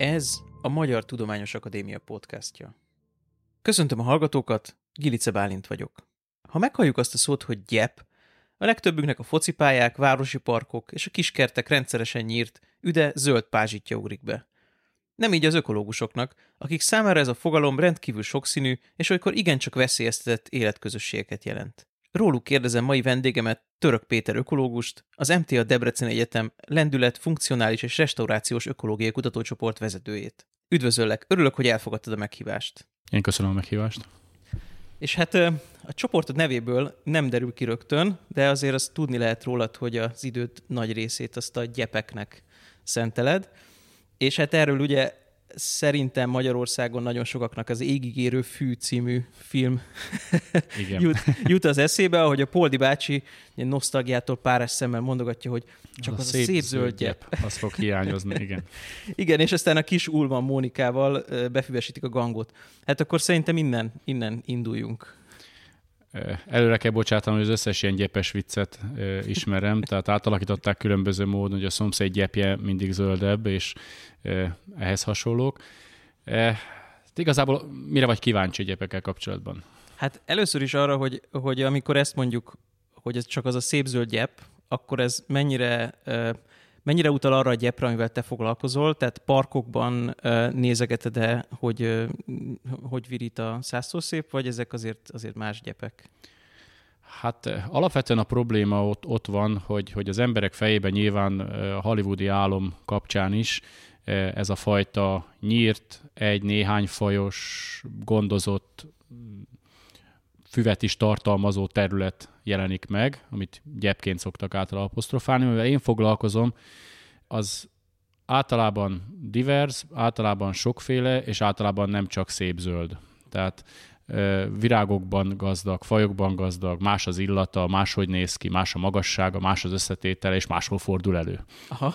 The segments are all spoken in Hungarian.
Ez a Magyar Tudományos Akadémia podcastja. Köszöntöm a hallgatókat, Gilice Bálint vagyok. Ha meghalljuk azt a szót, hogy gyep, a legtöbbünknek a focipályák, városi parkok és a kiskertek rendszeresen nyírt, üde zöld pázsitja ugrik be. Nem így az ökológusoknak, akik számára ez a fogalom rendkívül sokszínű, és olykor igencsak veszélyeztetett életközösségeket jelent. Róluk kérdezem mai vendégemet, Török Péter ökológust, az MTA Debrecen Egyetem lendület, funkcionális és restaurációs ökológiai kutatócsoport vezetőjét. Üdvözöllek, örülök, hogy elfogadtad a meghívást. Én köszönöm a meghívást. És hát a csoportod nevéből nem derül ki rögtön, de azért azt tudni lehet rólad, hogy az időd nagy részét azt a gyepeknek szenteled. És hát erről ugye szerintem Magyarországon nagyon sokaknak az Égigérő fű című film Igen. jut, jut az eszébe, ahogy a Poldi bácsi ilyen nosztalgiától páres szemmel mondogatja, hogy csak az, az a szép, szép zöld gyep. Az fog hiányozni, igen. igen, és aztán a kis Ulman Mónikával befüvesítik a gangot. Hát akkor szerintem innen, innen induljunk. Előre kell bocsátanom, hogy az összes ilyen gyepes viccet ismerem, tehát átalakították különböző módon, hogy a szomszéd gyepje mindig zöldebb, és ehhez hasonlók. Igazából mire vagy kíváncsi gyepekkel kapcsolatban? Hát először is arra, hogy, hogy amikor ezt mondjuk, hogy ez csak az a szép zöld gyep, akkor ez mennyire mennyire utal arra a gyepre, amivel te foglalkozol? Tehát parkokban nézegeted-e, hogy hogy virít a szép, vagy ezek azért, azért más gyepek? Hát alapvetően a probléma ott, ott van, hogy, hogy az emberek fejében nyilván a hollywoodi álom kapcsán is ez a fajta nyírt, egy-néhány fajos, gondozott füvet is tartalmazó terület jelenik meg, amit gyepként szoktak általában apostrofálni, mivel én foglalkozom, az általában divers, általában sokféle, és általában nem csak szép zöld. Tehát virágokban gazdag, fajokban gazdag, más az illata, máshogy néz ki, más a magassága, más az összetétele, és máshol fordul elő. Aha.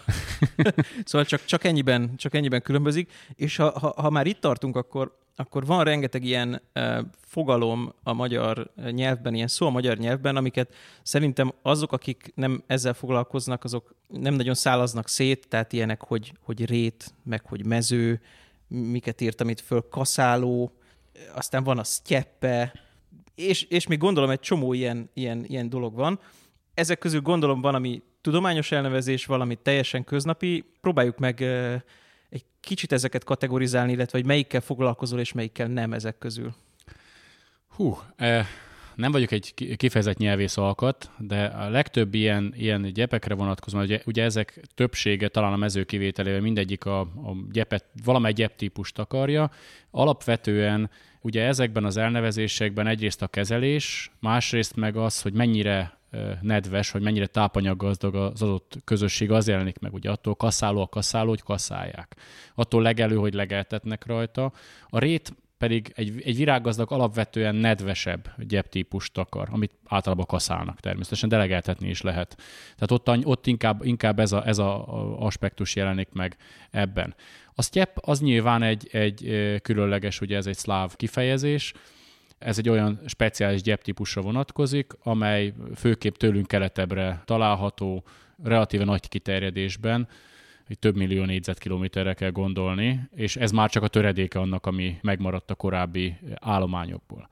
szóval csak, csak, ennyiben, csak ennyiben különbözik, és ha, ha, ha már itt tartunk, akkor akkor van rengeteg ilyen uh, fogalom a magyar nyelvben, ilyen szó a magyar nyelvben, amiket szerintem azok, akik nem ezzel foglalkoznak, azok nem nagyon szálaznak szét, tehát ilyenek, hogy, hogy rét, meg hogy mező, miket írtam itt föl, kaszáló, aztán van a sztyeppe, és, és még gondolom egy csomó ilyen, ilyen, ilyen dolog van. Ezek közül gondolom van, ami tudományos elnevezés, valami teljesen köznapi. Próbáljuk meg uh, egy kicsit ezeket kategorizálni, illetve hogy melyikkel foglalkozol, és melyikkel nem ezek közül? Hú, eh, nem vagyok egy kifejezett nyelvész alkat, de a legtöbb ilyen, ilyen gyepekre vonatkozóan, ugye, ugye ezek többsége talán a mező kivételével mindegyik a, a gyepet, valamely gyeptípust akarja. Alapvetően ugye ezekben az elnevezésekben egyrészt a kezelés, másrészt meg az, hogy mennyire nedves, hogy mennyire tápanyaggazdag az adott közösség, az jelenik meg. Ugye attól kaszáló a kaszáló, hogy kaszálják. Attól legelő, hogy legeltetnek rajta. A rét pedig egy, egy virággazdag alapvetően nedvesebb gyeptípust akar, amit általában kaszálnak természetesen, de legeltetni is lehet. Tehát ott, ott inkább, inkább ez, a, ez a aspektus jelenik meg ebben. A sztyep az nyilván egy, egy különleges, ugye ez egy szláv kifejezés, ez egy olyan speciális gyeptípusra vonatkozik, amely főképp tőlünk keletebbre található, relatíve nagy kiterjedésben, hogy több millió négyzetkilométerre kell gondolni, és ez már csak a töredéke annak, ami megmaradt a korábbi állományokból.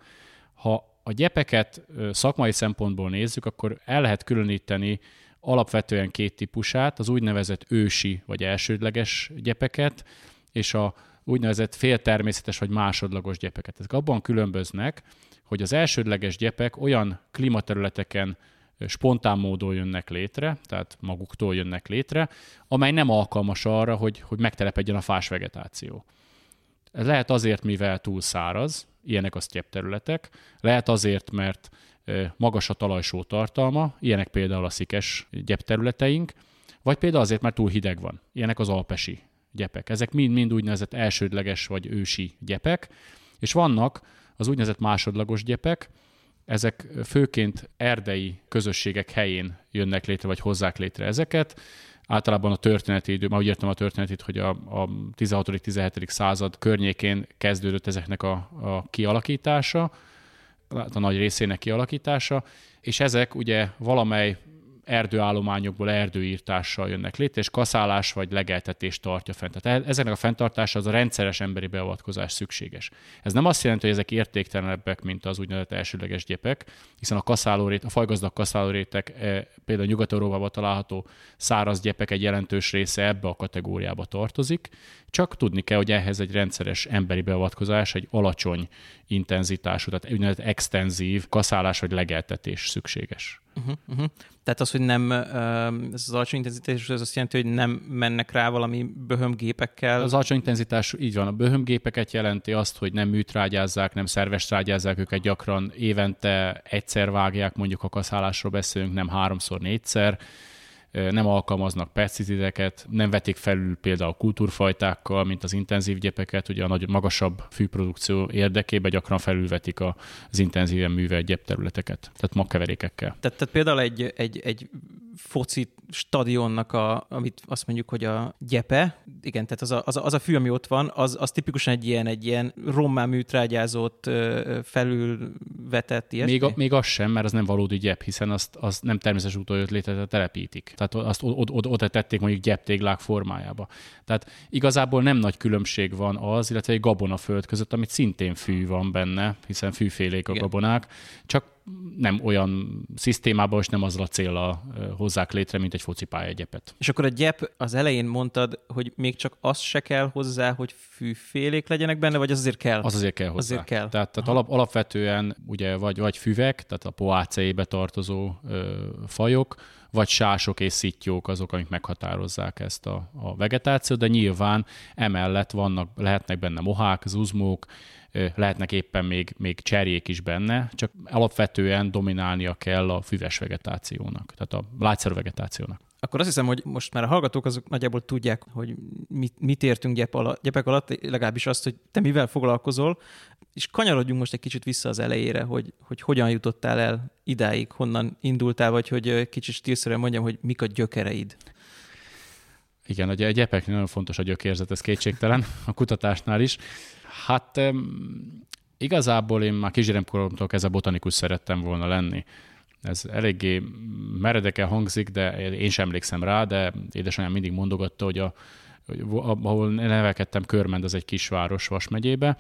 Ha a gyepeket szakmai szempontból nézzük, akkor el lehet különíteni alapvetően két típusát, az úgynevezett ősi vagy elsődleges gyepeket, és a úgynevezett féltermészetes vagy másodlagos gyepeket. Ezek abban különböznek, hogy az elsődleges gyepek olyan klímaterületeken spontán módon jönnek létre, tehát maguktól jönnek létre, amely nem alkalmas arra, hogy, hogy megtelepedjen a fás vegetáció. Ez lehet azért, mivel túl száraz, ilyenek a sztyep területek, lehet azért, mert magas a talajsó tartalma, ilyenek például a szikes gyepterületeink, vagy például azért, mert túl hideg van, ilyenek az alpesi gyepek. Ezek mind-mind úgynevezett elsődleges vagy ősi gyepek, és vannak az úgynevezett másodlagos gyepek, ezek főként erdei közösségek helyén jönnek létre, vagy hozzák létre ezeket. Általában a történeti idő, már úgy értem a történetit, hogy a, a 16.-17. század környékén kezdődött ezeknek a, a kialakítása, a nagy részének kialakítása, és ezek ugye valamely erdőállományokból erdőírtással jönnek létre, és kaszálás vagy legeltetés tartja fent. Tehát e- ezeknek a fenntartása az a rendszeres emberi beavatkozás szükséges. Ez nem azt jelenti, hogy ezek értéktelenebbek, mint az úgynevezett elsőleges gyepek, hiszen a, kaszálórét, a fajgazdag kaszálórétek, e, például Nyugat-Európában található száraz gyepek egy jelentős része ebbe a kategóriába tartozik, csak tudni kell, hogy ehhez egy rendszeres emberi beavatkozás, egy alacsony intenzitású, tehát úgynevezett extenzív kaszálás vagy legeltetés szükséges. Uh-huh, uh-huh. Tehát az, hogy nem, ez az alacsony intenzitás, ez azt jelenti, hogy nem mennek rá valami böhömgépekkel? Az alacsony intenzitás így van. A böhömgépeket jelenti azt, hogy nem műtrágyázzák, nem szerves trágyázzák őket, gyakran évente egyszer vágják, mondjuk a kaszálásról beszélünk, nem háromszor, négyszer nem alkalmaznak peszticideket, nem vetik felül például kultúrfajtákkal, mint az intenzív gyepeket, ugye a nagy, magasabb fűprodukció érdekében gyakran felülvetik az intenzíven művelt gyepterületeket, tehát magkeverékekkel. Tehát, tehát például egy, egy, egy foci stadionnak, a, amit azt mondjuk, hogy a gyepe, igen, tehát az a, az a, az a fű, ami ott van, az, az tipikusan egy ilyen, egy ilyen rommá műtrágyázott, felülvetett ilyesmi? Még, a, még az sem, mert az nem valódi gyep, hiszen azt, azt nem természetes úton jött létre, telepítik. Tehát azt oda, oda, oda tették mondjuk gyeptéglák formájába. Tehát igazából nem nagy különbség van az, illetve egy gabonaföld között, amit szintén fű van benne, hiszen fűfélék a Igen. gabonák, csak nem olyan szisztémában, és nem azzal a célra hozzák létre, mint egy focipálya gyepet. És akkor a gyep az elején mondtad, hogy még csak az se kell hozzá, hogy fűfélék legyenek benne, vagy az azért kell? Az azért kell hozzá. Azért kell. Tehát, tehát alap, alapvetően ugye vagy, vagy füvek, tehát a poácébe tartozó ö, fajok, vagy sások és szittyók azok, amik meghatározzák ezt a, a vegetációt, de nyilván emellett vannak, lehetnek benne mohák, zuzmók, lehetnek éppen még, még cserjék is benne, csak alapvetően dominálnia kell a füves vegetációnak, tehát a lágyszerű vegetációnak. Akkor azt hiszem, hogy most már a hallgatók azok nagyjából tudják, hogy mit, mit értünk gyep alatt, gyepek alatt, legalábbis azt, hogy te mivel foglalkozol, és kanyarodjunk most egy kicsit vissza az elejére, hogy, hogy hogyan jutottál el idáig, honnan indultál, vagy hogy kicsit stílszerűen mondjam, hogy mik a gyökereid. Igen, ugye egy gyepeknél nagyon fontos a gyökérzet, ez kétségtelen, a kutatásnál is. Hát igazából én már kisgyermekkoromtól ez a botanikus szerettem volna lenni. Ez eléggé meredeken hangzik, de én sem emlékszem rá, de édesanyám mindig mondogatta, hogy a, ahol nevelkedtem, Körmend, az egy kisváros Vas megyébe,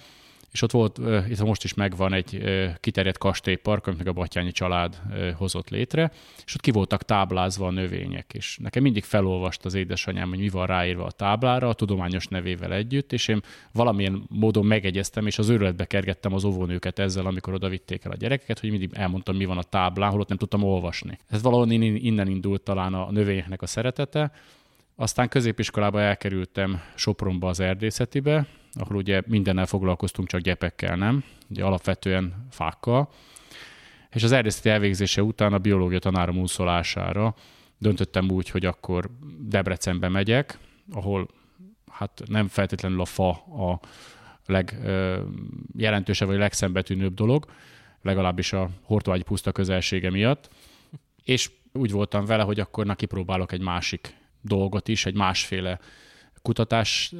és ott volt, itt most is megvan egy kiterjedt kastélypark, amit meg a Batyányi család hozott létre, és ott ki voltak táblázva a növények, és nekem mindig felolvast az édesanyám, hogy mi van ráírva a táblára, a tudományos nevével együtt, és én valamilyen módon megegyeztem, és az őrületbe kergettem az óvónőket ezzel, amikor oda vitték el a gyerekeket, hogy mindig elmondtam, mi van a táblán, holott nem tudtam olvasni. Ez valahol innen indult talán a növényeknek a szeretete, aztán középiskolába elkerültem Sopronba az erdészetibe, ahol ugye mindennel foglalkoztunk, csak gyepekkel, nem? Ugye alapvetően fákkal. És az erdészeti elvégzése után a biológia tanárom úszolására döntöttem úgy, hogy akkor Debrecenbe megyek, ahol hát nem feltétlenül a fa a legjelentősebb vagy legszembetűnőbb dolog, legalábbis a Hortvágyi puszta közelsége miatt. És úgy voltam vele, hogy akkor neki próbálok egy másik dolgot is, egy másféle kutatás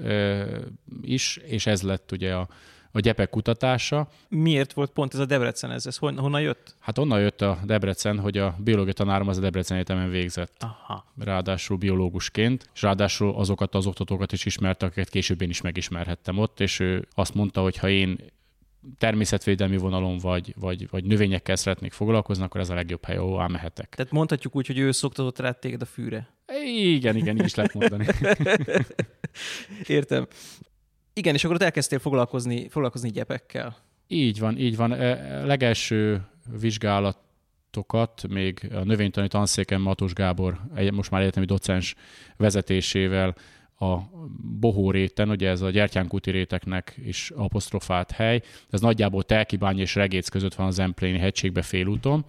is, és ez lett ugye a, a gyepek kutatása. Miért volt pont ez a Debrecen? Ez, ez honnan jött? Hát onnan jött a Debrecen, hogy a biológia tanárom az a Debrecen Egyetemen végzett. Aha. Ráadásul biológusként, és ráadásul azokat az oktatókat is ismerte, akiket később én is megismerhettem ott, és ő azt mondta, hogy ha én természetvédelmi vonalon vagy, vagy, vagy növényekkel szeretnék foglalkozni, akkor ez a legjobb hely, ahol mehetek. Tehát mondhatjuk úgy, hogy ő szoktatott rá téged a fűre. Igen, igen, így is lehet mondani. Értem. Igen, és akkor ott elkezdtél foglalkozni, foglalkozni gyepekkel. Így van, így van. E, legelső vizsgálatokat még a növénytani tanszéken Matos Gábor, most már egyetemi docens vezetésével a Bohóréten, ugye ez a gyertyánkúti réteknek is apostrofált hely, ez nagyjából Telkibány és Regéc között van az Empléni hegységbe félúton.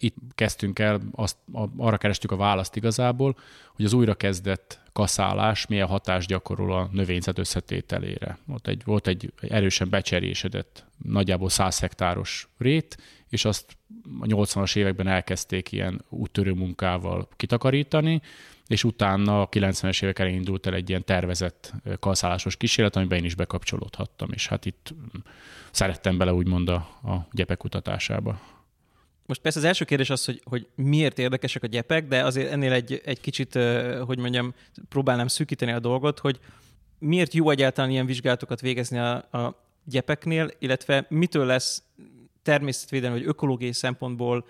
Itt kezdtünk el, azt, arra kerestük a választ igazából, hogy az újrakezdett kaszálás milyen hatást gyakorol a növényzet összetételére. Ott egy, volt egy erősen becserésedett, nagyjából 100 hektáros rét, és azt a 80-as években elkezdték ilyen úttörő munkával kitakarítani, és utána a 90-es évek elején indult el egy ilyen tervezett kalszálásos kísérlet, amiben én is bekapcsolódhattam, és hát itt szerettem bele úgymond a, a gyepek kutatásába. Most persze az első kérdés az, hogy, hogy miért érdekesek a gyepek, de azért ennél egy, egy kicsit, hogy mondjam, próbálnám szűkíteni a dolgot, hogy miért jó egyáltalán ilyen vizsgálatokat végezni a, a gyepeknél, illetve mitől lesz természetvédelmi vagy ökológiai szempontból,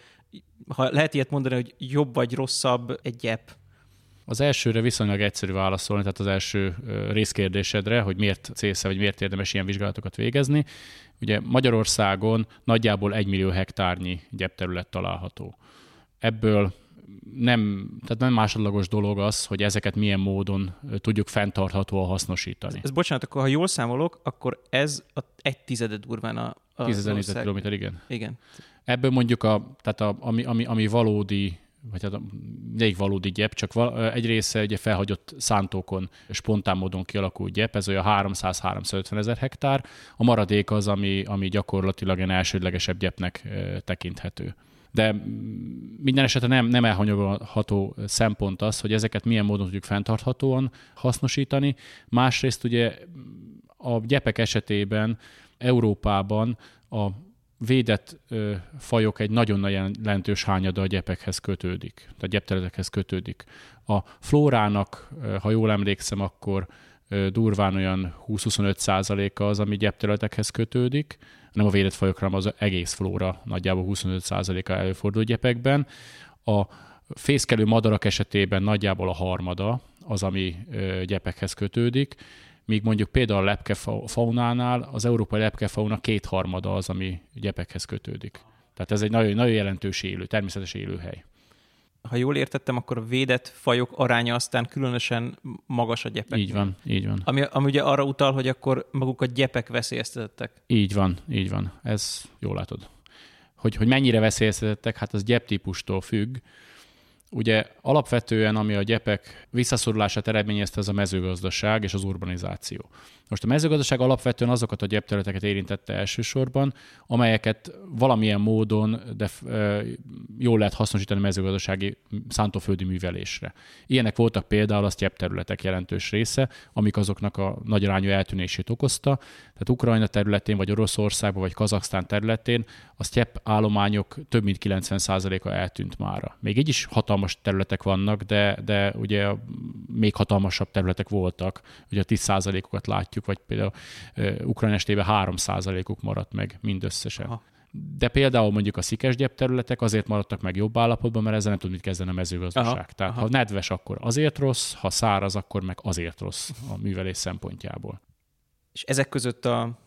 ha lehet ilyet mondani, hogy jobb vagy rosszabb egy gyep? Az elsőre viszonylag egyszerű válaszolni, tehát az első részkérdésedre, hogy miért célszerű, vagy miért érdemes ilyen vizsgálatokat végezni. Ugye Magyarországon nagyjából egy millió hektárnyi gyepterület található. Ebből nem, tehát nem másodlagos dolog az, hogy ezeket milyen módon tudjuk fenntarthatóan hasznosítani. Ez bocsánat, akkor ha jól számolok, akkor ez a egy tizede durván a, a 10 ezer kilométer, igen. Igen. Ebből mondjuk a, tehát a, ami, ami, ami valódi vagy hát egyik valódi gyep, csak egy része ugye felhagyott szántókon spontán módon kialakult gyep, ez olyan 300-350 ezer hektár, a maradék az, ami, ami gyakorlatilag egy elsődlegesebb gyepnek tekinthető. De minden esetre nem, nem elhanyagolható szempont az, hogy ezeket milyen módon tudjuk fenntarthatóan hasznosítani. Másrészt ugye a gyepek esetében Európában a védett ö, fajok egy nagyon nagy jelentős hányada a gyepekhez kötődik, tehát gyepterületekhez kötődik. A flórának, ha jól emlékszem, akkor ö, durván olyan 20-25 százaléka az, ami gyepterületekhez kötődik, nem a védett fajokra, hanem az egész flóra nagyjából 25 százaléka előfordul gyepekben. A fészkelő madarak esetében nagyjából a harmada az, ami gyepekhez kötődik, míg mondjuk például a lepkefaunánál az európai lepkefauna kétharmada az, ami gyepekhez kötődik. Tehát ez egy nagyon, nagyon jelentős élő, természetes élőhely. Ha jól értettem, akkor a védett fajok aránya aztán különösen magas a gyepek. Így van, így van. Ami, ami ugye arra utal, hogy akkor maguk a gyepek veszélyeztetettek. Így van, így van. Ez jól látod. Hogy, hogy mennyire veszélyeztetettek, hát az gyeptípustól függ. Ugye alapvetően, ami a gyepek visszaszorulását eredményezte, az a mezőgazdaság és az urbanizáció. Most a mezőgazdaság alapvetően azokat a gyepterületeket érintette elsősorban, amelyeket valamilyen módon de jól lehet hasznosítani mezőgazdasági szántóföldi művelésre. Ilyenek voltak például a gyepterületek jelentős része, amik azoknak a nagy arányú eltűnését okozta. Tehát Ukrajna területén, vagy Oroszországban, vagy Kazaksztán területén a sztyepp állományok több mint 90%-a eltűnt mára. Még így is hatalmas területek vannak, de, de ugye még hatalmasabb területek voltak, ugye a 10%-okat látjuk látjuk, vagy például Ukrajna estében 3%-uk maradt meg mindösszesen. Aha. De például mondjuk a szikesgyep területek azért maradtak meg jobb állapotban, mert ezzel nem tud mit kezdeni a mezőgazdaság. Aha, Tehát aha. ha nedves, akkor azért rossz, ha száraz, akkor meg azért rossz a művelés szempontjából. És ezek között a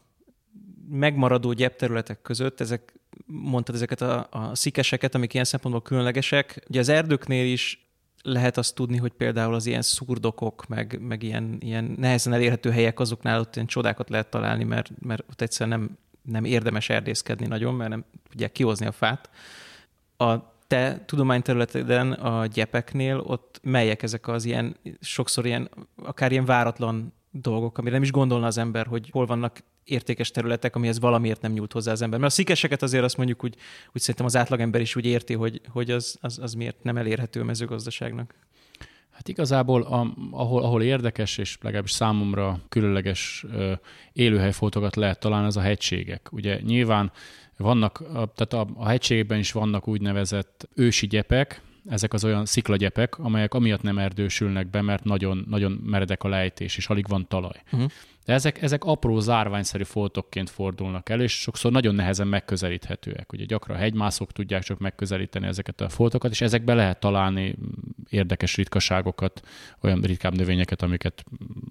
megmaradó gyepterületek között, ezek, mondtad ezeket a, a szikeseket, amik ilyen szempontból különlegesek. Ugye az erdőknél is lehet azt tudni, hogy például az ilyen szurdokok, meg, meg ilyen, ilyen nehezen elérhető helyek, azoknál ott ilyen csodákat lehet találni, mert, mert ott egyszerűen nem, nem érdemes erdészkedni nagyon, mert nem tudják kihozni a fát. A te tudományterületeden, a gyepeknél, ott melyek ezek az ilyen, sokszor ilyen, akár ilyen váratlan dolgok, amire nem is gondolna az ember, hogy hol vannak értékes területek, amihez valamiért nem nyújt hozzá az ember. Mert a szikeseket azért azt mondjuk úgy, úgy szerintem az átlagember is úgy érti, hogy, hogy az, az, az miért nem elérhető a mezőgazdaságnak. Hát igazából, a, ahol, ahol érdekes és legalábbis számomra különleges ö, élőhelyfotókat lehet találni, az a hegységek. Ugye nyilván vannak, tehát a, a hegységekben is vannak úgynevezett ősi gyepek, ezek az olyan sziklagyepek, amelyek amiatt nem erdősülnek be, mert nagyon, nagyon meredek a lejtés, és alig van talaj. Uh-huh. De ezek, ezek apró zárványszerű foltokként fordulnak el, és sokszor nagyon nehezen megközelíthetőek. Ugye gyakran a hegymászók tudják csak megközelíteni ezeket a foltokat, és ezekbe lehet találni érdekes ritkaságokat, olyan ritkább növényeket, amiket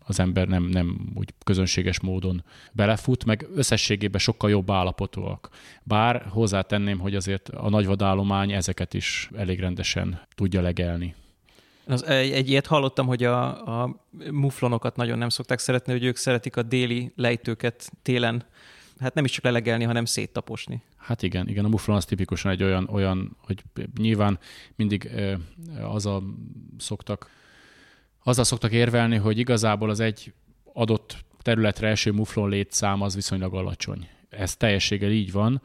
az ember nem, nem úgy közönséges módon belefut, meg összességében sokkal jobb állapotúak. Bár hozzátenném, hogy azért a nagyvadállomány ezeket is elég rendesen tudja legelni. Az, egy, egy ilyet hallottam, hogy a, a muflonokat nagyon nem szokták szeretni, hogy ők szeretik a déli lejtőket télen, hát nem is csak lelegelni, hanem széttaposni. Hát igen, igen, a muflon az tipikusan egy olyan, olyan hogy nyilván mindig az a szoktak, azzal szoktak érvelni, hogy igazából az egy adott területre eső muflon létszám az viszonylag alacsony. Ez teljességgel így van,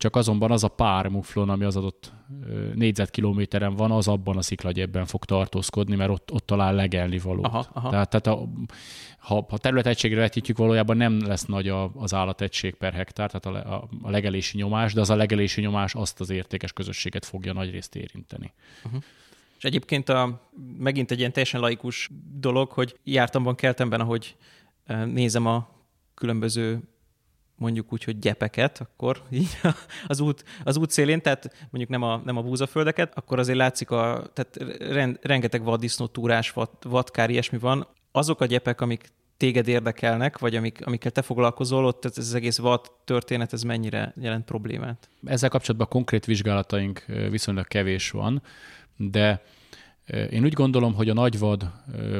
csak azonban az a pár muflon, ami az adott négyzetkilométeren van, az abban a sziklagyebben fog tartózkodni, mert ott, ott talál legelni valót. Aha, aha. Tehát, tehát a, ha, ha területegységre vetítjük, valójában nem lesz nagy a, az állategység per hektár, tehát a, a, a legelési nyomás, de az a legelési nyomás azt az értékes közösséget fogja nagyrészt érinteni. Uh-huh. És egyébként a, megint egy ilyen teljesen laikus dolog, hogy jártamban, keltemben, ahogy nézem a különböző mondjuk úgy, hogy gyepeket, akkor így az út, az út szélén, tehát mondjuk nem a, nem a búzaföldeket, akkor azért látszik, a, tehát rend, rengeteg vaddisznó, túrás, vad, vadkár, ilyesmi van. Azok a gyepek, amik téged érdekelnek, vagy amik, amikkel te foglalkozol, ott ez az egész vad történet, ez mennyire jelent problémát? Ezzel kapcsolatban konkrét vizsgálataink viszonylag kevés van, de én úgy gondolom, hogy a nagyvad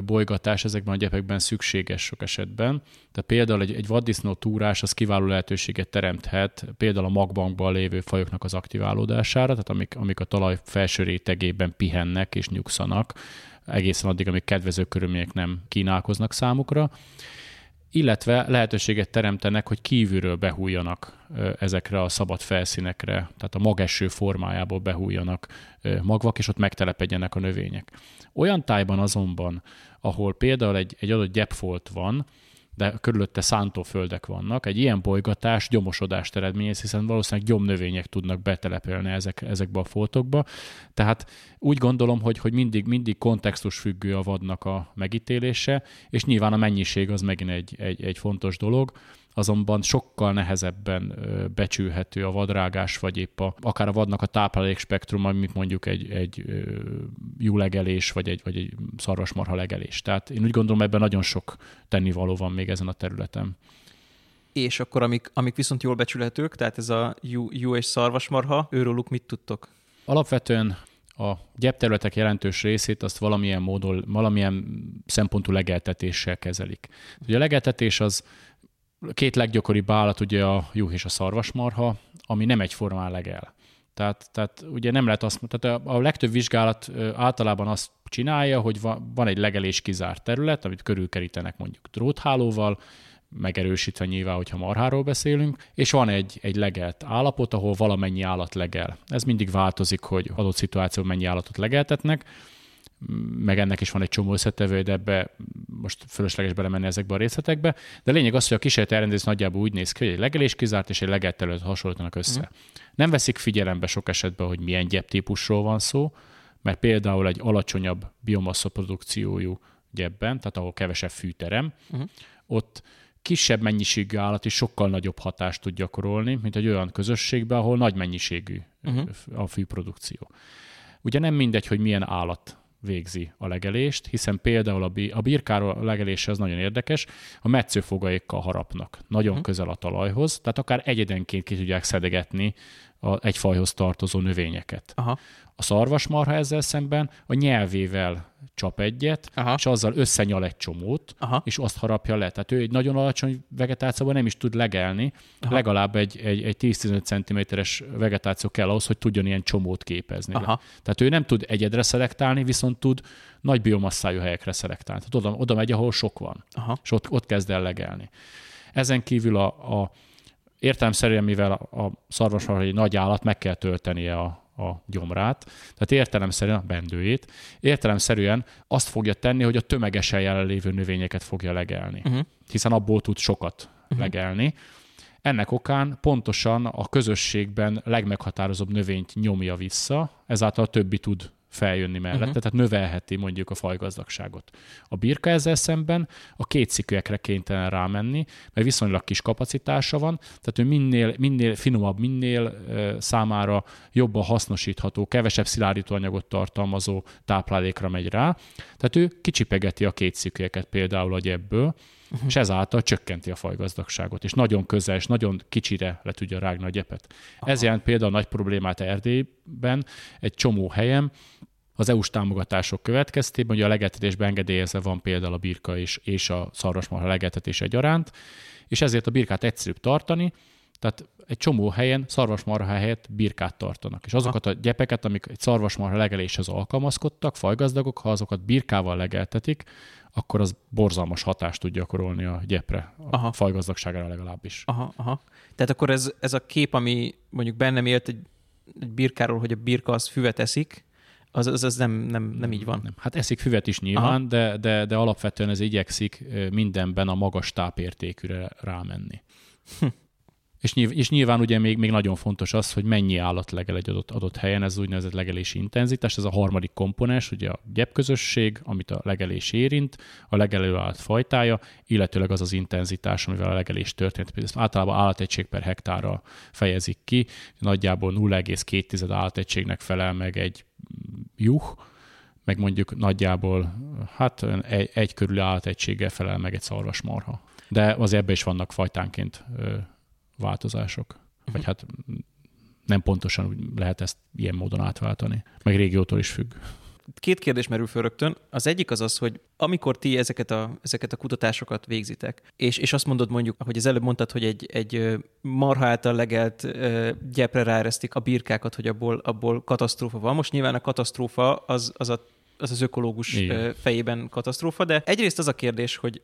bolygatás ezekben a gyepekben szükséges sok esetben. Tehát például egy, egy vaddisznó túrás az kiváló lehetőséget teremthet például a magbankban lévő fajoknak az aktiválódására, tehát amik, amik a talaj felső rétegében pihennek és nyugszanak, egészen addig, amíg kedvező körülmények nem kínálkoznak számukra illetve lehetőséget teremtenek, hogy kívülről behújjanak ezekre a szabad felszínekre, tehát a mageső formájából behújjanak magvak, és ott megtelepedjenek a növények. Olyan tájban azonban, ahol például egy, egy adott gyepfolt van, de körülötte szántóföldek vannak. Egy ilyen bolygatás gyomosodást eredményez, hiszen valószínűleg gyomnövények tudnak betelepelni ezek, ezekbe a foltokba. Tehát úgy gondolom, hogy, hogy mindig, mindig kontextus függő a vadnak a megítélése, és nyilván a mennyiség az megint egy, egy, egy fontos dolog azonban sokkal nehezebben becsülhető a vadrágás, vagy épp a, akár a vadnak a táplálék spektrum, amit mondjuk egy, egy jó legelés, vagy egy, vagy egy szarvasmarha legelés. Tehát én úgy gondolom, ebben nagyon sok tennivaló van még ezen a területen. És akkor amik, amik viszont jól becsülhetők, tehát ez a jó, jó és szarvasmarha, őróluk mit tudtok? Alapvetően a gyepterületek jelentős részét azt valamilyen módon, valamilyen szempontú legeltetéssel kezelik. Ugye a legeltetés az két leggyakoribb állat ugye a juh és a szarvasmarha, ami nem egyformán legel. Tehát, tehát ugye nem lehet azt, tehát a, legtöbb vizsgálat általában azt csinálja, hogy van egy legelés kizárt terület, amit körülkerítenek mondjuk dróthálóval, megerősítve nyilván, hogyha marháról beszélünk, és van egy, egy legelt állapot, ahol valamennyi állat legel. Ez mindig változik, hogy adott szituációban mennyi állatot legeltetnek, meg ennek is van egy csomó összetevő, de ebbe most fölösleges belemenni ezekbe a részletekbe. De a lényeg az, hogy a kísérleti elrendezés nagyjából úgy néz ki, hogy egy legelés kizárt és egy legelt előtt hasonlítanak össze. Mm. Nem veszik figyelembe sok esetben, hogy milyen gyeptípusról van szó, mert például egy alacsonyabb biomassa produkciójú gyepben, tehát ahol kevesebb fűterem, mm. ott kisebb mennyiségű állat is sokkal nagyobb hatást tud gyakorolni, mint egy olyan közösségben, ahol nagy mennyiségű uh-huh. a fűprodukció. Ugye nem mindegy, hogy milyen állat végzi a legelést, hiszen például a, bí- a birkáról legelése az nagyon érdekes, a metszőfogaikkal harapnak nagyon uh-huh. közel a talajhoz, tehát akár egyedenként ki tudják szedegetni a, egy fajhoz tartozó növényeket. Aha. A szarvasmarha ezzel szemben a nyelvével csap egyet, Aha. és azzal összenyal egy csomót, Aha. és azt harapja le. Tehát ő egy nagyon alacsony vegetációban nem is tud legelni, Aha. legalább egy, egy, egy 10-15 cm-es vegetáció kell ahhoz, hogy tudjon ilyen csomót képezni. Aha. Tehát ő nem tud egyedre szelektálni, viszont tud nagy biomasszájú helyekre szelektálni. Tehát oda, oda megy, ahol sok van, Aha. és ott, ott kezd el legelni. Ezen kívül a, a értelemszerűen, mivel a, szarvasmarha egy nagy állat, meg kell töltenie a, a gyomrát, tehát értelemszerűen a bendőjét, értelemszerűen azt fogja tenni, hogy a tömegesen jelenlévő növényeket fogja legelni, uh-huh. hiszen abból tud sokat uh-huh. legelni. Ennek okán pontosan a közösségben legmeghatározóbb növényt nyomja vissza, ezáltal a többi tud feljönni mellette, uh-huh. tehát növelheti mondjuk a fajgazdagságot. A birka ezzel szemben a két szikőekre kénytelen rámenni, mert viszonylag kis kapacitása van, tehát ő minél, minél finomabb, minél számára jobban hasznosítható, kevesebb szilárdítóanyagot tartalmazó táplálékra megy rá, tehát ő kicsipegeti a két szikőeket például a gyebből, uh-huh. és ezáltal csökkenti a fajgazdagságot, és nagyon közel, és nagyon kicsire le tudja rágni a gyepet. Aha. Ez jelent például nagy problémát Erdélyben, egy csomó helyen, az EU-s támogatások következtében, hogy a legeltetésben engedélyezve van például a birka és, és a szarvasmarha legeltetés egyaránt, és ezért a birkát egyszerűbb tartani, Tehát egy csomó helyen szarvasmarha helyett birkát tartanak. És azokat a gyepeket, amik egy szarvasmarha legeléshez alkalmazkodtak, fajgazdagok, ha azokat birkával legeltetik, akkor az borzalmas hatást tud gyakorolni a gyepre, a aha. fajgazdagságára legalábbis. Aha, aha. Tehát akkor ez, ez a kép, ami mondjuk bennem élt egy, egy birkáról, hogy a birka az füvet eszik, az, az, az nem, nem, nem így van. Nem. Hát eszik füvet is nyilván, de, de, de alapvetően ez igyekszik mindenben a magas tápértékűre rámenni. Hm. És, nyilván, és nyilván ugye még, még nagyon fontos az, hogy mennyi állat legel egy adott, adott helyen, ez úgynevezett legelési intenzitás, ez a harmadik komponens, ugye a gyepközösség, amit a legelés érint, a legelő állat fajtája, illetőleg az az intenzitás, amivel a legelés történt. Ezt általában állategység per hektárra fejezik ki, nagyjából 0,2 állategységnek felel meg egy juh, meg mondjuk nagyjából hát egy, egy körül állategységgel felel meg egy szarvasmarha. De az ebbe is vannak fajtánként változások. Uh-huh. Vagy hát nem pontosan úgy lehet ezt ilyen módon átváltani. Meg régiótól is függ. Két kérdés merül föl rögtön. Az egyik az az, hogy amikor ti ezeket a, ezeket a kutatásokat végzitek, és, és azt mondod mondjuk, ahogy az előbb mondtad, hogy egy, egy marha által legelt gyepre ráeresztik a birkákat, hogy abból, abból katasztrófa van. Most nyilván a katasztrófa az, az a az az ökológus Igen. fejében katasztrófa, de egyrészt az a kérdés, hogy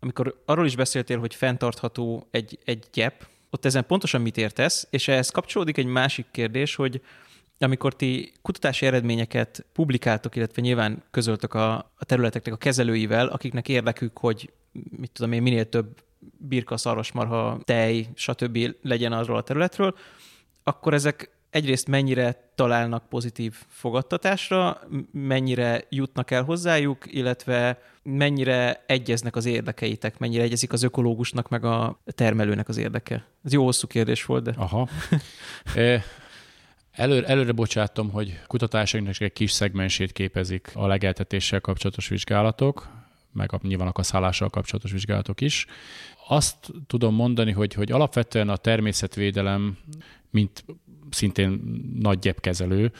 amikor arról is beszéltél, hogy fenntartható egy, egy gyep, ott ezen pontosan mit értesz, és ehhez kapcsolódik egy másik kérdés, hogy amikor ti kutatási eredményeket publikáltok, illetve nyilván közöltök a, a területeknek a kezelőivel, akiknek érdekük, hogy mit tudom én, minél több birka, szarvasmarha, tej, stb. legyen arról a területről, akkor ezek egyrészt mennyire találnak pozitív fogadtatásra, mennyire jutnak el hozzájuk, illetve mennyire egyeznek az érdekeitek, mennyire egyezik az ökológusnak meg a termelőnek az érdeke? Ez jó hosszú kérdés volt, de... Aha. Előre, előre bocsátom, hogy kutatásainknak egy kis szegmensét képezik a legeltetéssel kapcsolatos vizsgálatok, meg a, nyilván a kaszállással kapcsolatos vizsgálatok is. Azt tudom mondani, hogy, hogy alapvetően a természetvédelem, mint szintén nagy gyepkezelő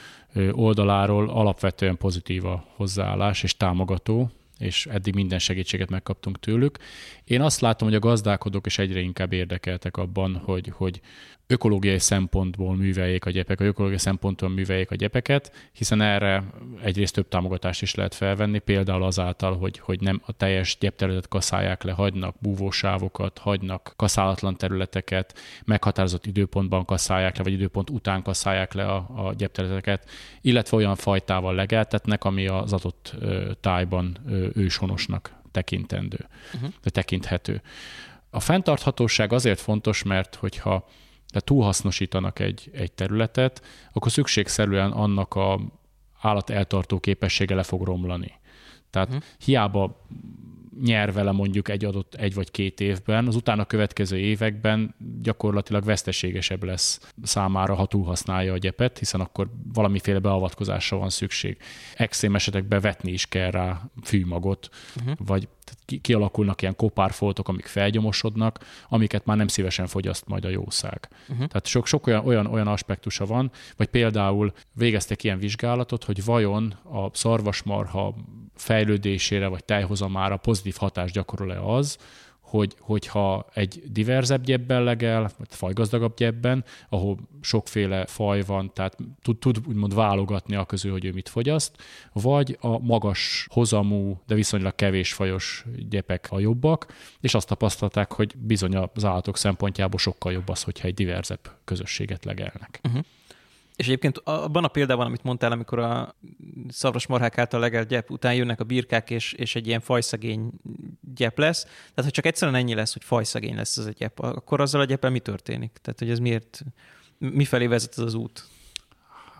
oldaláról alapvetően pozitív a hozzáállás és támogató, és eddig minden segítséget megkaptunk tőlük. Én azt látom, hogy a gazdálkodók is egyre inkább érdekeltek abban, hogy, hogy ökológiai szempontból műveljék a gyepek, a ökológiai szempontból műveljék a gyepeket, hiszen erre egyrészt több támogatást is lehet felvenni, például azáltal, hogy, hogy nem a teljes gyepterületet kaszálják le, hagynak búvósávokat, hagynak kaszálatlan területeket, meghatározott időpontban kaszálják le, vagy időpont után kaszálják le a, a gyepterületeket, illetve olyan fajtával legeltetnek, ami az adott tájban őshonosnak tekintendő, uh-huh. tekinthető. A fenntarthatóság azért fontos, mert hogyha tehát túlhasznosítanak egy, egy területet, akkor szükségszerűen annak a állat eltartó képessége le fog romlani. Tehát uh-huh. hiába nyer vele mondjuk egy adott egy vagy két évben, az utána következő években gyakorlatilag veszteségesebb lesz számára, ha túlhasználja a gyepet, hiszen akkor valamiféle beavatkozásra van szükség. Extrém esetekben vetni is kell rá fűmagot, uh-huh. vagy kialakulnak ilyen kopárfoltok, amik felgyomosodnak, amiket már nem szívesen fogyaszt majd a jószág. Uh-huh. Tehát sok, sok olyan, olyan, olyan aspektusa van, vagy például végeztek ilyen vizsgálatot, hogy vajon a szarvasmarha fejlődésére vagy tejhozamára pozitív hatást gyakorol-e az, hogy, hogyha egy diverzebb gyebben legel, vagy fajgazdagabb gyebben, ahol sokféle faj van, tehát tud, tud úgymond válogatni a közül, hogy ő mit fogyaszt, vagy a magas hozamú, de viszonylag kevés fajos gyepek a jobbak, és azt tapasztalták, hogy bizony az állatok szempontjából sokkal jobb az, hogyha egy diverzebb közösséget legelnek. Uh-huh. És egyébként abban a példában, amit mondtál, amikor a szarvas marhák által legelt gyep után jönnek a birkák, és, és egy ilyen fajszegény gyep lesz, tehát ha csak egyszerűen ennyi lesz, hogy fajszegény lesz az a gyep, akkor azzal a gyeppel mi történik? Tehát, hogy ez miért, mifelé vezet ez az út?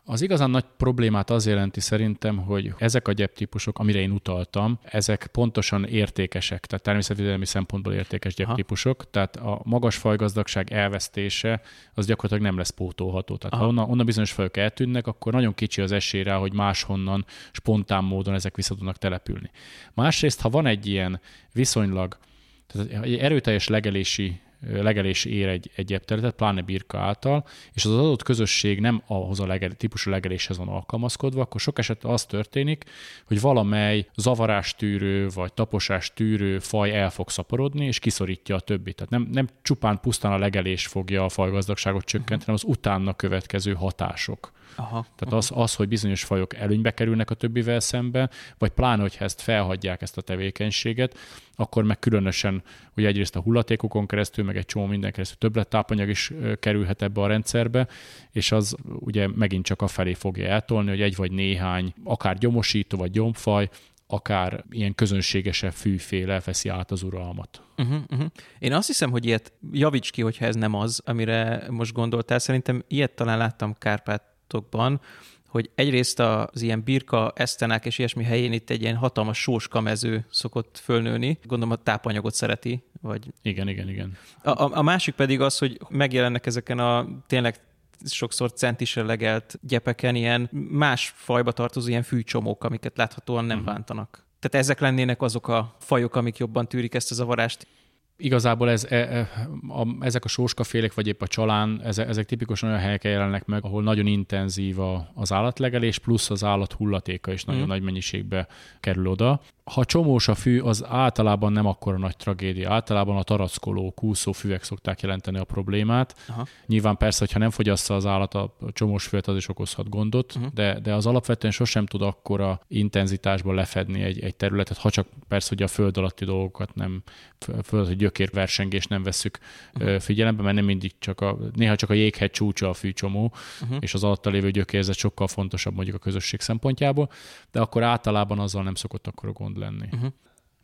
Az igazán nagy problémát az jelenti szerintem, hogy ezek a gyeptípusok, amire én utaltam, ezek pontosan értékesek, tehát természetvédelmi szempontból értékes gyeptípusok, Aha. tehát a magas fajgazdagság elvesztése az gyakorlatilag nem lesz pótolható. Tehát Aha. ha onnan, onnan bizonyos fajok eltűnnek, akkor nagyon kicsi az esély rá, hogy máshonnan spontán módon ezek vissza tudnak települni. Másrészt, ha van egy ilyen viszonylag tehát egy erőteljes legelési legelés ér egy, egy gyepterületet, pláne birka által, és az adott közösség nem ahhoz a legel, típusú legeléshez van alkalmazkodva, akkor sok esetben az történik, hogy valamely zavarástűrő vagy taposástűrő faj el fog szaporodni, és kiszorítja a többit. Tehát nem, nem csupán pusztán a legelés fogja a fajgazdagságot csökkenteni, hanem az utána következő hatások. Aha, Tehát aha. Az, az, hogy bizonyos fajok előnybe kerülnek a többivel szembe, vagy pláne, hogyha ezt felhagyják ezt a tevékenységet, akkor meg különösen, hogy egyrészt a hullatékokon keresztül, meg egy csomó minden keresztül többlettápanyag is kerülhet ebbe a rendszerbe, és az ugye megint csak a felé fogja eltolni, hogy egy vagy néhány, akár gyomosító vagy gyomfaj, akár ilyen közönségesebb fűféle veszi át az uralmat. Uh-huh, uh-huh. Én azt hiszem, hogy ilyet javíts ki, hogyha ez nem az, amire most gondoltál. Szerintem ilyet talán láttam Kárpátokban, hogy egyrészt az ilyen birka, esztenák és ilyesmi helyén itt egy ilyen hatalmas sóskamező szokott fölnőni. Gondolom a tápanyagot szereti. Vagy... Igen, igen, igen. A, a, másik pedig az, hogy megjelennek ezeken a tényleg sokszor centisre legelt gyepeken ilyen más fajba tartozó ilyen fűcsomók, amiket láthatóan nem uh-huh. bántanak. Tehát ezek lennének azok a fajok, amik jobban tűrik ezt a zavarást igazából ez, e, e, a, ezek a sóskafélek, vagy épp a csalán, ezek, ezek tipikusan olyan helyeken jelennek meg, ahol nagyon intenzív a, az állatlegelés, plusz az állat hullatéka is nagyon mm. nagy mennyiségbe kerül oda. Ha csomós a fű, az általában nem akkora nagy tragédia. Általában a tarackoló, kúszó füvek szokták jelenteni a problémát. Aha. Nyilván persze, hogyha nem fogyassza az állat a csomós füvet, az is okozhat gondot, uh-huh. de, de az alapvetően sosem tud akkora intenzitásban lefedni egy, egy területet, ha csak persze, hogy a föld alatti dolgokat nem, föld, hogy gyökérversengést nem veszük uh-huh. figyelembe, mert nem mindig csak a, néha csak a jéghegy csúcsa a fűcsomó, uh-huh. és az alatta lévő gyökérzet sokkal fontosabb mondjuk a közösség szempontjából, de akkor általában azzal nem szokott akkor gond lenni. Uh-huh.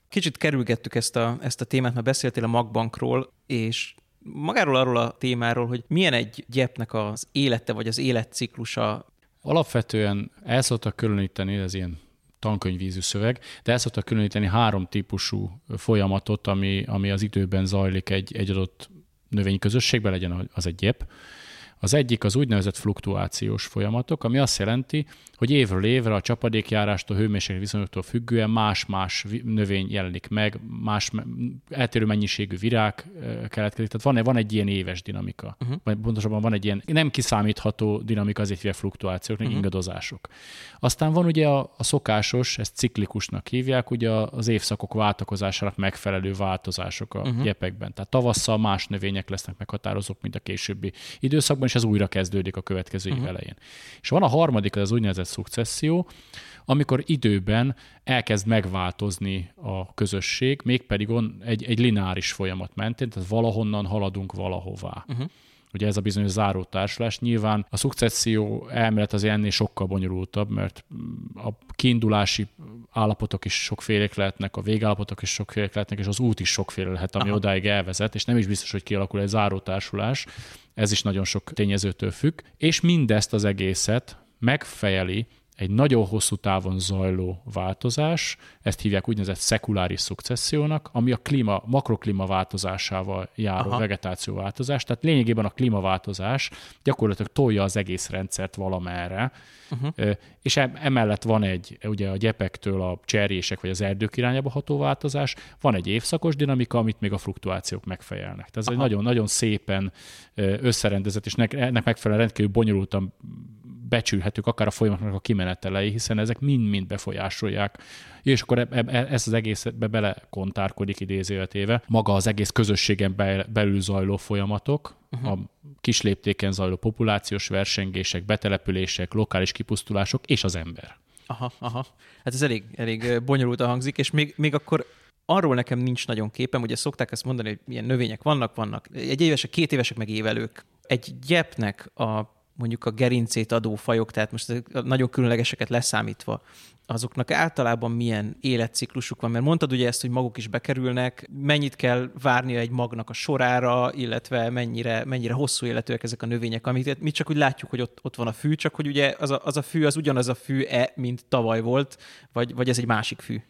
Kicsit kerülgettük ezt a, ezt a témát, mert beszéltél a magbankról, és magáról arról a témáról, hogy milyen egy gyepnek az élete, vagy az életciklusa. Alapvetően el szoktak különíteni, ez ilyen tankönyvízű szöveg, de el szoktak különíteni három típusú folyamatot, ami, ami az időben zajlik egy, egy adott növényközösségben, legyen az egy gyep. Az egyik az úgynevezett fluktuációs folyamatok, ami azt jelenti, hogy évről évre a csapadékjárástól, hőmérséklet viszonyoktól függően más-más növény jelenik meg, más eltérő mennyiségű virág keletkezik. Tehát van, van egy ilyen éves dinamika, uh-huh. vagy pontosabban van egy ilyen nem kiszámítható dinamika, azért hívják fluktuációk, uh-huh. ingadozások. Aztán van ugye a, a szokásos, ezt ciklikusnak hívják, ugye az évszakok váltakozásának megfelelő változások a uh-huh. gyepekben. Tehát tavasszal más növények lesznek meghatározók, mint a későbbi időszakban, és ez újra kezdődik a következő uh-huh. év elején. És van a harmadik, az úgynevezett szukcesszió, amikor időben elkezd megváltozni a közösség, mégpedig on egy, egy lineáris folyamat mentén, tehát valahonnan haladunk valahová. Uh-huh. Ugye ez a bizonyos záró társulás. Nyilván a szukcesszió elmélet az ennél sokkal bonyolultabb, mert a kiindulási állapotok is sokfélek lehetnek, a végállapotok is sokfélek lehetnek, és az út is sokféle lehet, ami Aha. odáig elvezet, és nem is biztos, hogy kialakul egy záró társulás. Ez is nagyon sok tényezőtől függ. És mindezt az egészet megfejeli egy nagyon hosszú távon zajló változás, ezt hívják úgynevezett szekuláris szukcessziónak, ami a klíma, makroklíma változásával járó Aha. vegetáció változás, tehát lényegében a klímaváltozás gyakorlatilag tolja az egész rendszert valamerre, uh-huh. és emellett van egy, ugye a gyepektől a cserjések vagy az erdők irányába ható változás, van egy évszakos dinamika, amit még a fluktuációk megfejelnek. Tehát ez Aha. egy nagyon-nagyon szépen összerendezett, és ennek megfelelően rendkívül bonyolultan becsülhetők akár a folyamatnak a kimenetelei, hiszen ezek mind-mind befolyásolják. És akkor e, e, ez az egészbe belekontárkodik idézőletéve maga az egész közösségen belül zajló folyamatok, uh-huh. a kisléptéken zajló populációs versengések, betelepülések, lokális kipusztulások és az ember. Aha, aha. Hát ez elég, elég bonyolultan hangzik, és még, még akkor arról nekem nincs nagyon képem, ugye szokták ezt mondani, hogy milyen növények vannak, vannak egy évesek, két évesek, meg évelők. Egy gyepnek a mondjuk a gerincét adó fajok, tehát most nagyon különlegeseket leszámítva, azoknak általában milyen életciklusuk van? Mert mondtad ugye ezt, hogy maguk is bekerülnek, mennyit kell várnia egy magnak a sorára, illetve mennyire, mennyire hosszú életűek ezek a növények, amit mi csak úgy látjuk, hogy ott, ott van a fű, csak hogy ugye az a, az a fű az ugyanaz a fű-e, mint tavaly volt, vagy, vagy ez egy másik fű?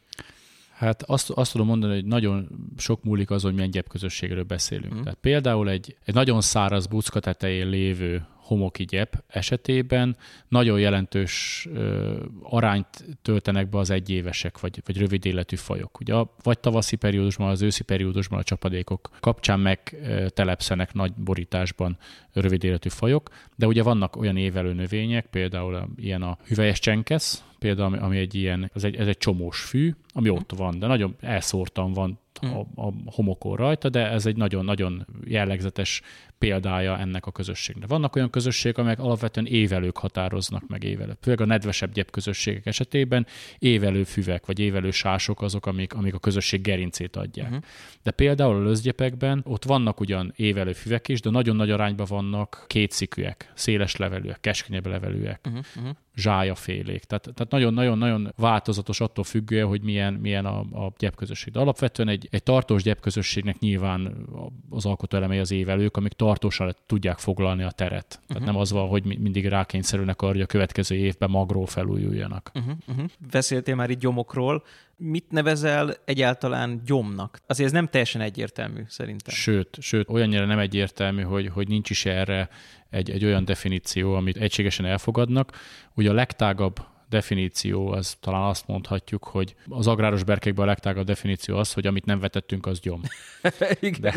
Hát azt, azt tudom mondani, hogy nagyon sok múlik azon, hogy milyen gyepközösségről beszélünk. Mm. Tehát például egy, egy nagyon száraz bucka tetején lévő homoki gyep esetében nagyon jelentős ö, arányt töltenek be az egyévesek, vagy, vagy rövid életű fajok. Ugye vagy tavaszi periódusban, az őszi periódusban a csapadékok kapcsán megtelepszenek nagy borításban rövid életű fajok, de ugye vannak olyan évelő növények, például ilyen a hüvelyes csenkesz, például, ami egy ilyen, ez egy, ez egy csomós fű, ami ott van, de nagyon elszórtan van a, a homokon rajta, de ez egy nagyon-nagyon jellegzetes példája ennek a közösségnek. Vannak olyan közösségek, amelyek alapvetően évelők határoznak meg évelő. Főleg a nedvesebb gyep közösségek esetében évelő füvek vagy évelő sások azok, amik, amik a közösség gerincét adják. Uh-huh. De például a löszgyepekben ott vannak ugyan évelő füvek is, de nagyon nagy arányban vannak kétszikűek, széles levelűek, keskenyebb levelűek. Uh-huh. uh-huh zsájafélék. Tehát, tehát nagyon-nagyon-nagyon változatos attól függően, hogy milyen, milyen a, a gyepközösség. De alapvetően egy, egy tartós gyepközösségnek nyilván az alkotóelemei az évelők, amik tartósan tudják foglalni a teret. Tehát uh-huh. nem az van, hogy mindig rákényszerülnek arra, hogy a következő évben magról felújuljanak. Uh-huh. Uh-huh. Beszéltél már itt gyomokról. Mit nevezel egyáltalán gyomnak? Azért ez nem teljesen egyértelmű szerintem. Sőt, sőt olyannyira nem egyértelmű, hogy, hogy nincs is erre egy, egy olyan definíció, amit egységesen elfogadnak. Ugye a legtágabb definíció, az talán azt mondhatjuk, hogy az agráros berkekben a legtágabb definíció az, hogy amit nem vetettünk, az gyom. Igen. De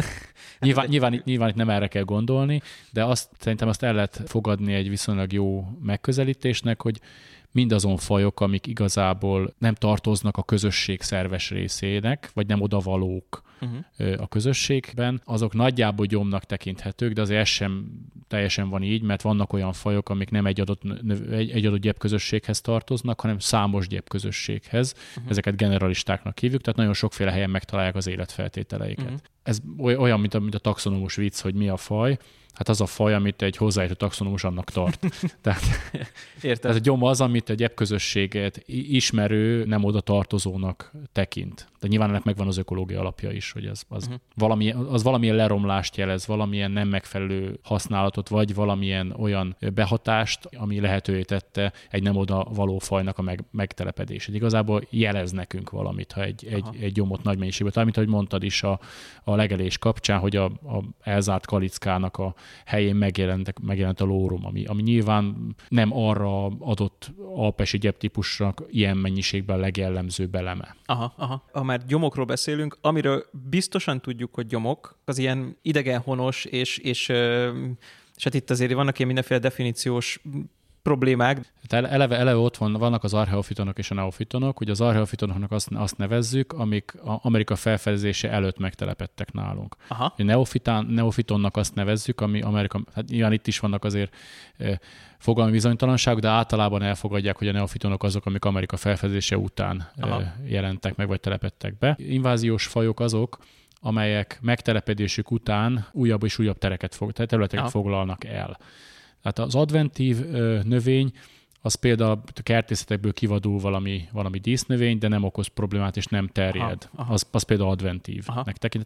nyilván, nyilván, nyilván itt nem erre kell gondolni, de azt, szerintem azt el lehet fogadni egy viszonylag jó megközelítésnek, hogy mindazon fajok, amik igazából nem tartoznak a közösség szerves részének, vagy nem odavalók uh-huh. a közösségben, azok nagyjából gyomnak tekinthetők, de azért ez sem teljesen van így, mert vannak olyan fajok, amik nem egy adott, egy, egy adott gyepközösséghez tartoznak, hanem számos gyepközösséghez. Uh-huh. Ezeket generalistáknak hívjuk, tehát nagyon sokféle helyen megtalálják az életfeltételeiket. Uh-huh. Ez olyan, mint a, mint a taxonomus vicc, hogy mi a faj, hát az a faj, amit egy hozzáértő taxonomus annak tart. tehát, Értem. tehát a gyom az, amit egy közösséget ismerő, nem oda tartozónak tekint. De nyilván ennek megvan az ökológia alapja is, hogy az, az, uh-huh. valami, az valamilyen leromlást jelez, valamilyen nem megfelelő használatot, vagy valamilyen olyan behatást, ami lehetővé tette egy nem oda való fajnak a meg, megtelepedését. Igazából jelez nekünk valamit, ha egy, egy, egy gyomot nagy mennyiségben, mint ahogy mondtad is a, a legelés kapcsán, hogy a, a elzárt kalickának a helyén megjelentek, megjelent a lórum, ami, ami nyilván nem arra adott alpesi gyeptípusnak ilyen mennyiségben a legjellemzőbb eleme. Aha, aha. Ha már gyomokról beszélünk, amiről biztosan tudjuk, hogy gyomok, az ilyen idegenhonos, és, és, és hát itt azért vannak ilyen mindenféle definíciós problémák. Tehát eleve, eleve ott van, vannak az archeofitonok és a neofitonok. Ugye az archeofitonoknak azt, azt nevezzük, amik a Amerika felfedezése előtt megtelepettek nálunk. Aha. A neofitán, neofitonnak azt nevezzük, ami Amerika, hát nyilván itt is vannak azért fogalmi bizonytalanság, de általában elfogadják, hogy a neofitonok azok, amik Amerika felfedezése után e, jelentek meg, vagy telepettek be. Inváziós fajok azok, amelyek megtelepedésük után újabb és újabb tereket fog, területeket Aha. foglalnak el. Tehát az adventív növény, az például a kertészetekből kivadul valami, valami dísznövény, de nem okoz problémát, és nem terjed. Aha, aha. Az, az például adventív.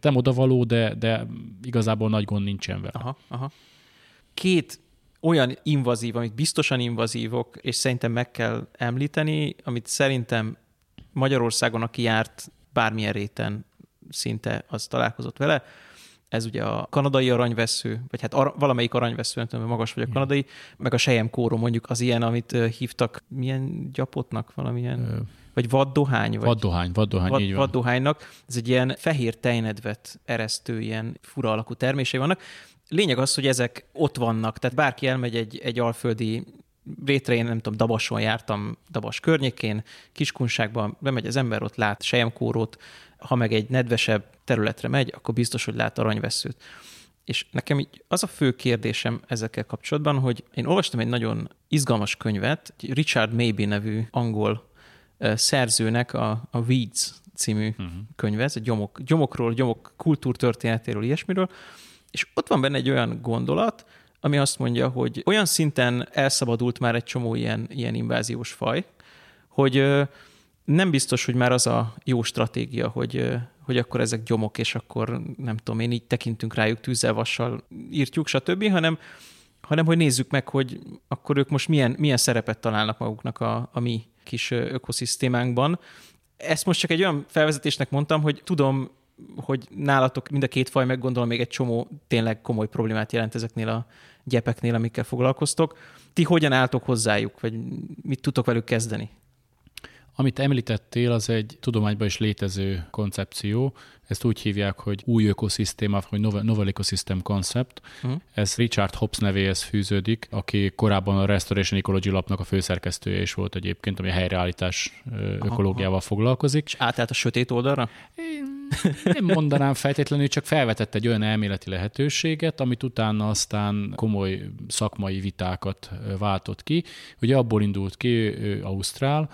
Nem odavaló, de, de igazából nagy gond nincsen vele. Aha, aha. Két olyan invazív, amik biztosan invazívok, és szerintem meg kell említeni, amit szerintem Magyarországon, aki járt bármilyen réten szinte az találkozott vele, ez ugye a kanadai aranyvesző, vagy hát ar- valamelyik aranyvesző, nem tudom, magas vagy a kanadai, meg a sejem kóró mondjuk az ilyen, amit hívtak, milyen gyapotnak, valamilyen... Ö... Vagy vaddohány? Vagy vaddohány, vaddohány, vad, így van. Vaddohánynak. Ez egy ilyen fehér tejnedvet eresztő, ilyen fura alakú termései vannak. Lényeg az, hogy ezek ott vannak, tehát bárki elmegy egy, egy alföldi rétre, én nem tudom, Dabason jártam, Dabas környékén, Kiskunságban, bemegy az ember, ott lát sejemkórót, ha meg egy nedvesebb területre megy, akkor biztos, hogy lát aranyveszőt. És nekem így az a fő kérdésem ezekkel kapcsolatban, hogy én olvastam egy nagyon izgalmas könyvet, egy Richard Maybe nevű angol szerzőnek a, a Weeds című uh-huh. könyve, ez egy gyomok, gyomokról, gyomok kultúrtörténetéről, ilyesmiről, és ott van benne egy olyan gondolat, ami azt mondja, hogy olyan szinten elszabadult már egy csomó ilyen, ilyen inváziós faj, hogy nem biztos, hogy már az a jó stratégia, hogy, hogy akkor ezek gyomok, és akkor nem tudom én, így tekintünk rájuk tűzzel, vassal írtjuk, stb., hanem, hanem hogy nézzük meg, hogy akkor ők most milyen, milyen szerepet találnak maguknak a, a mi kis ökoszisztémánkban. Ezt most csak egy olyan felvezetésnek mondtam, hogy tudom, hogy nálatok mind a két faj, meggondolom, még egy csomó tényleg komoly problémát jelent ezeknél a gyepeknél, amikkel foglalkoztok. Ti hogyan álltok hozzájuk, vagy mit tudtok velük kezdeni? Amit említettél, az egy tudományban is létező koncepció. Ezt úgy hívják, hogy új ökoszisztéma, vagy novel, novel ecosystem concept. Uh-huh. Ez Richard Hobbs nevéhez fűződik, aki korábban a Restoration Ecology lapnak a főszerkesztője is volt egyébként, ami a helyreállítás ökológiával aha. foglalkozik. És átállt a sötét oldalra? Én nem mondanám feltétlenül, csak felvetett egy olyan elméleti lehetőséget, amit utána aztán komoly szakmai vitákat váltott ki. Ugye abból indult ki ő Ausztrál,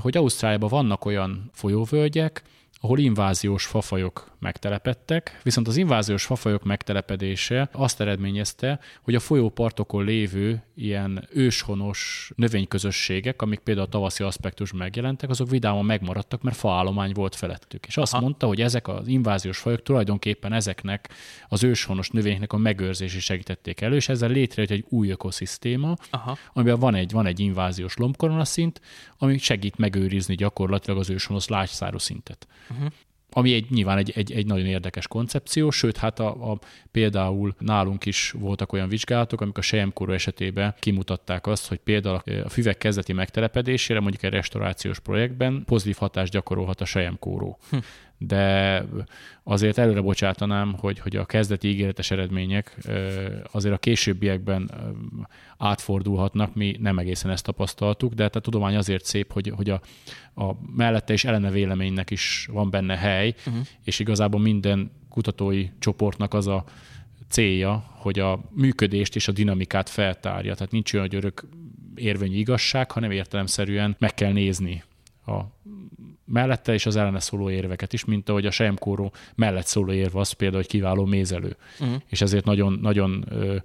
hogy Ausztráliában vannak olyan folyóvölgyek, ahol inváziós fafajok megtelepedtek, viszont az inváziós fafajok megtelepedése azt eredményezte, hogy a folyópartokon lévő ilyen őshonos növényközösségek, amik például a tavaszi aspektus megjelentek, azok vidáman megmaradtak, mert faállomány volt felettük. És azt Aha. mondta, hogy ezek az inváziós fajok tulajdonképpen ezeknek az őshonos növényeknek a megőrzését segítették elő, és ezzel létrejött egy új ökoszisztéma, Aha. amiben van egy, van egy inváziós lombkoronaszint, ami segít megőrizni gyakorlatilag az őshonos lágyszárú szintet. Uh-huh ami egy, nyilván egy, egy, egy nagyon érdekes koncepció, sőt, hát a, a, például nálunk is voltak olyan vizsgálatok, amik a sejemkóró esetében kimutatták azt, hogy például a füvek kezdeti megtelepedésére, mondjuk egy restaurációs projektben pozitív hatást gyakorolhat a sejemkóró. Hm de azért előre bocsátanám, hogy, hogy a kezdeti ígéretes eredmények azért a későbbiekben átfordulhatnak, mi nem egészen ezt tapasztaltuk, de hát a tudomány azért szép, hogy, hogy a, a mellette és ellene véleménynek is van benne hely, uh-huh. és igazából minden kutatói csoportnak az a célja, hogy a működést és a dinamikát feltárja. Tehát nincs olyan, hogy örök érvényű igazság, hanem értelemszerűen meg kell nézni a mellette és az ellene szóló érveket is, mint ahogy a sejemkóró mellett szóló érve az például, hogy kiváló mézelő. Uh-huh. És ezért nagyon, nagyon ö,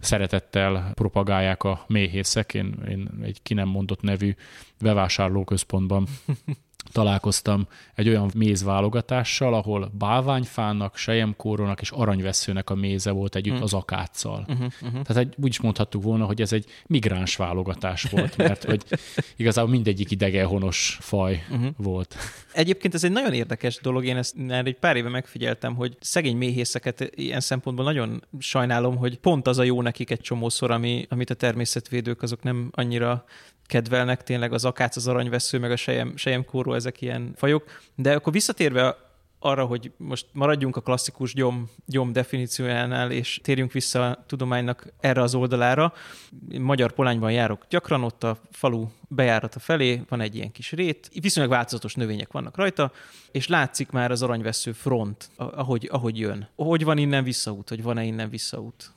szeretettel propagálják a méhészek. Én, én egy ki nem mondott nevű bevásárlóközpontban találkoztam egy olyan mézválogatással, ahol bálványfának, sejemkórónak és aranyveszőnek a méze volt együtt uh-huh. az akáccal. Uh-huh, uh-huh. Tehát egy, úgy is mondhattuk volna, hogy ez egy migráns válogatás volt, mert hogy igazából mindegyik idegenhonos faj uh-huh. volt. Egyébként ez egy nagyon érdekes dolog, én ezt egy pár éve megfigyeltem, hogy szegény méhészeket ilyen szempontból nagyon sajnálom, hogy pont az a jó nekik egy csomószor, ami, amit a természetvédők azok nem annyira kedvelnek tényleg az akác, az aranyvesző, meg a sejem, sejemkóró, ezek ilyen fajok. De akkor visszatérve arra, hogy most maradjunk a klasszikus gyom, gyom definíciójánál, és térjünk vissza a tudománynak erre az oldalára. Magyar Polányban járok gyakran, ott a falu bejárata felé van egy ilyen kis rét, viszonylag változatos növények vannak rajta, és látszik már az aranyvesző front, ahogy, ahogy jön. Hogy van innen visszaút, hogy van-e innen visszaút?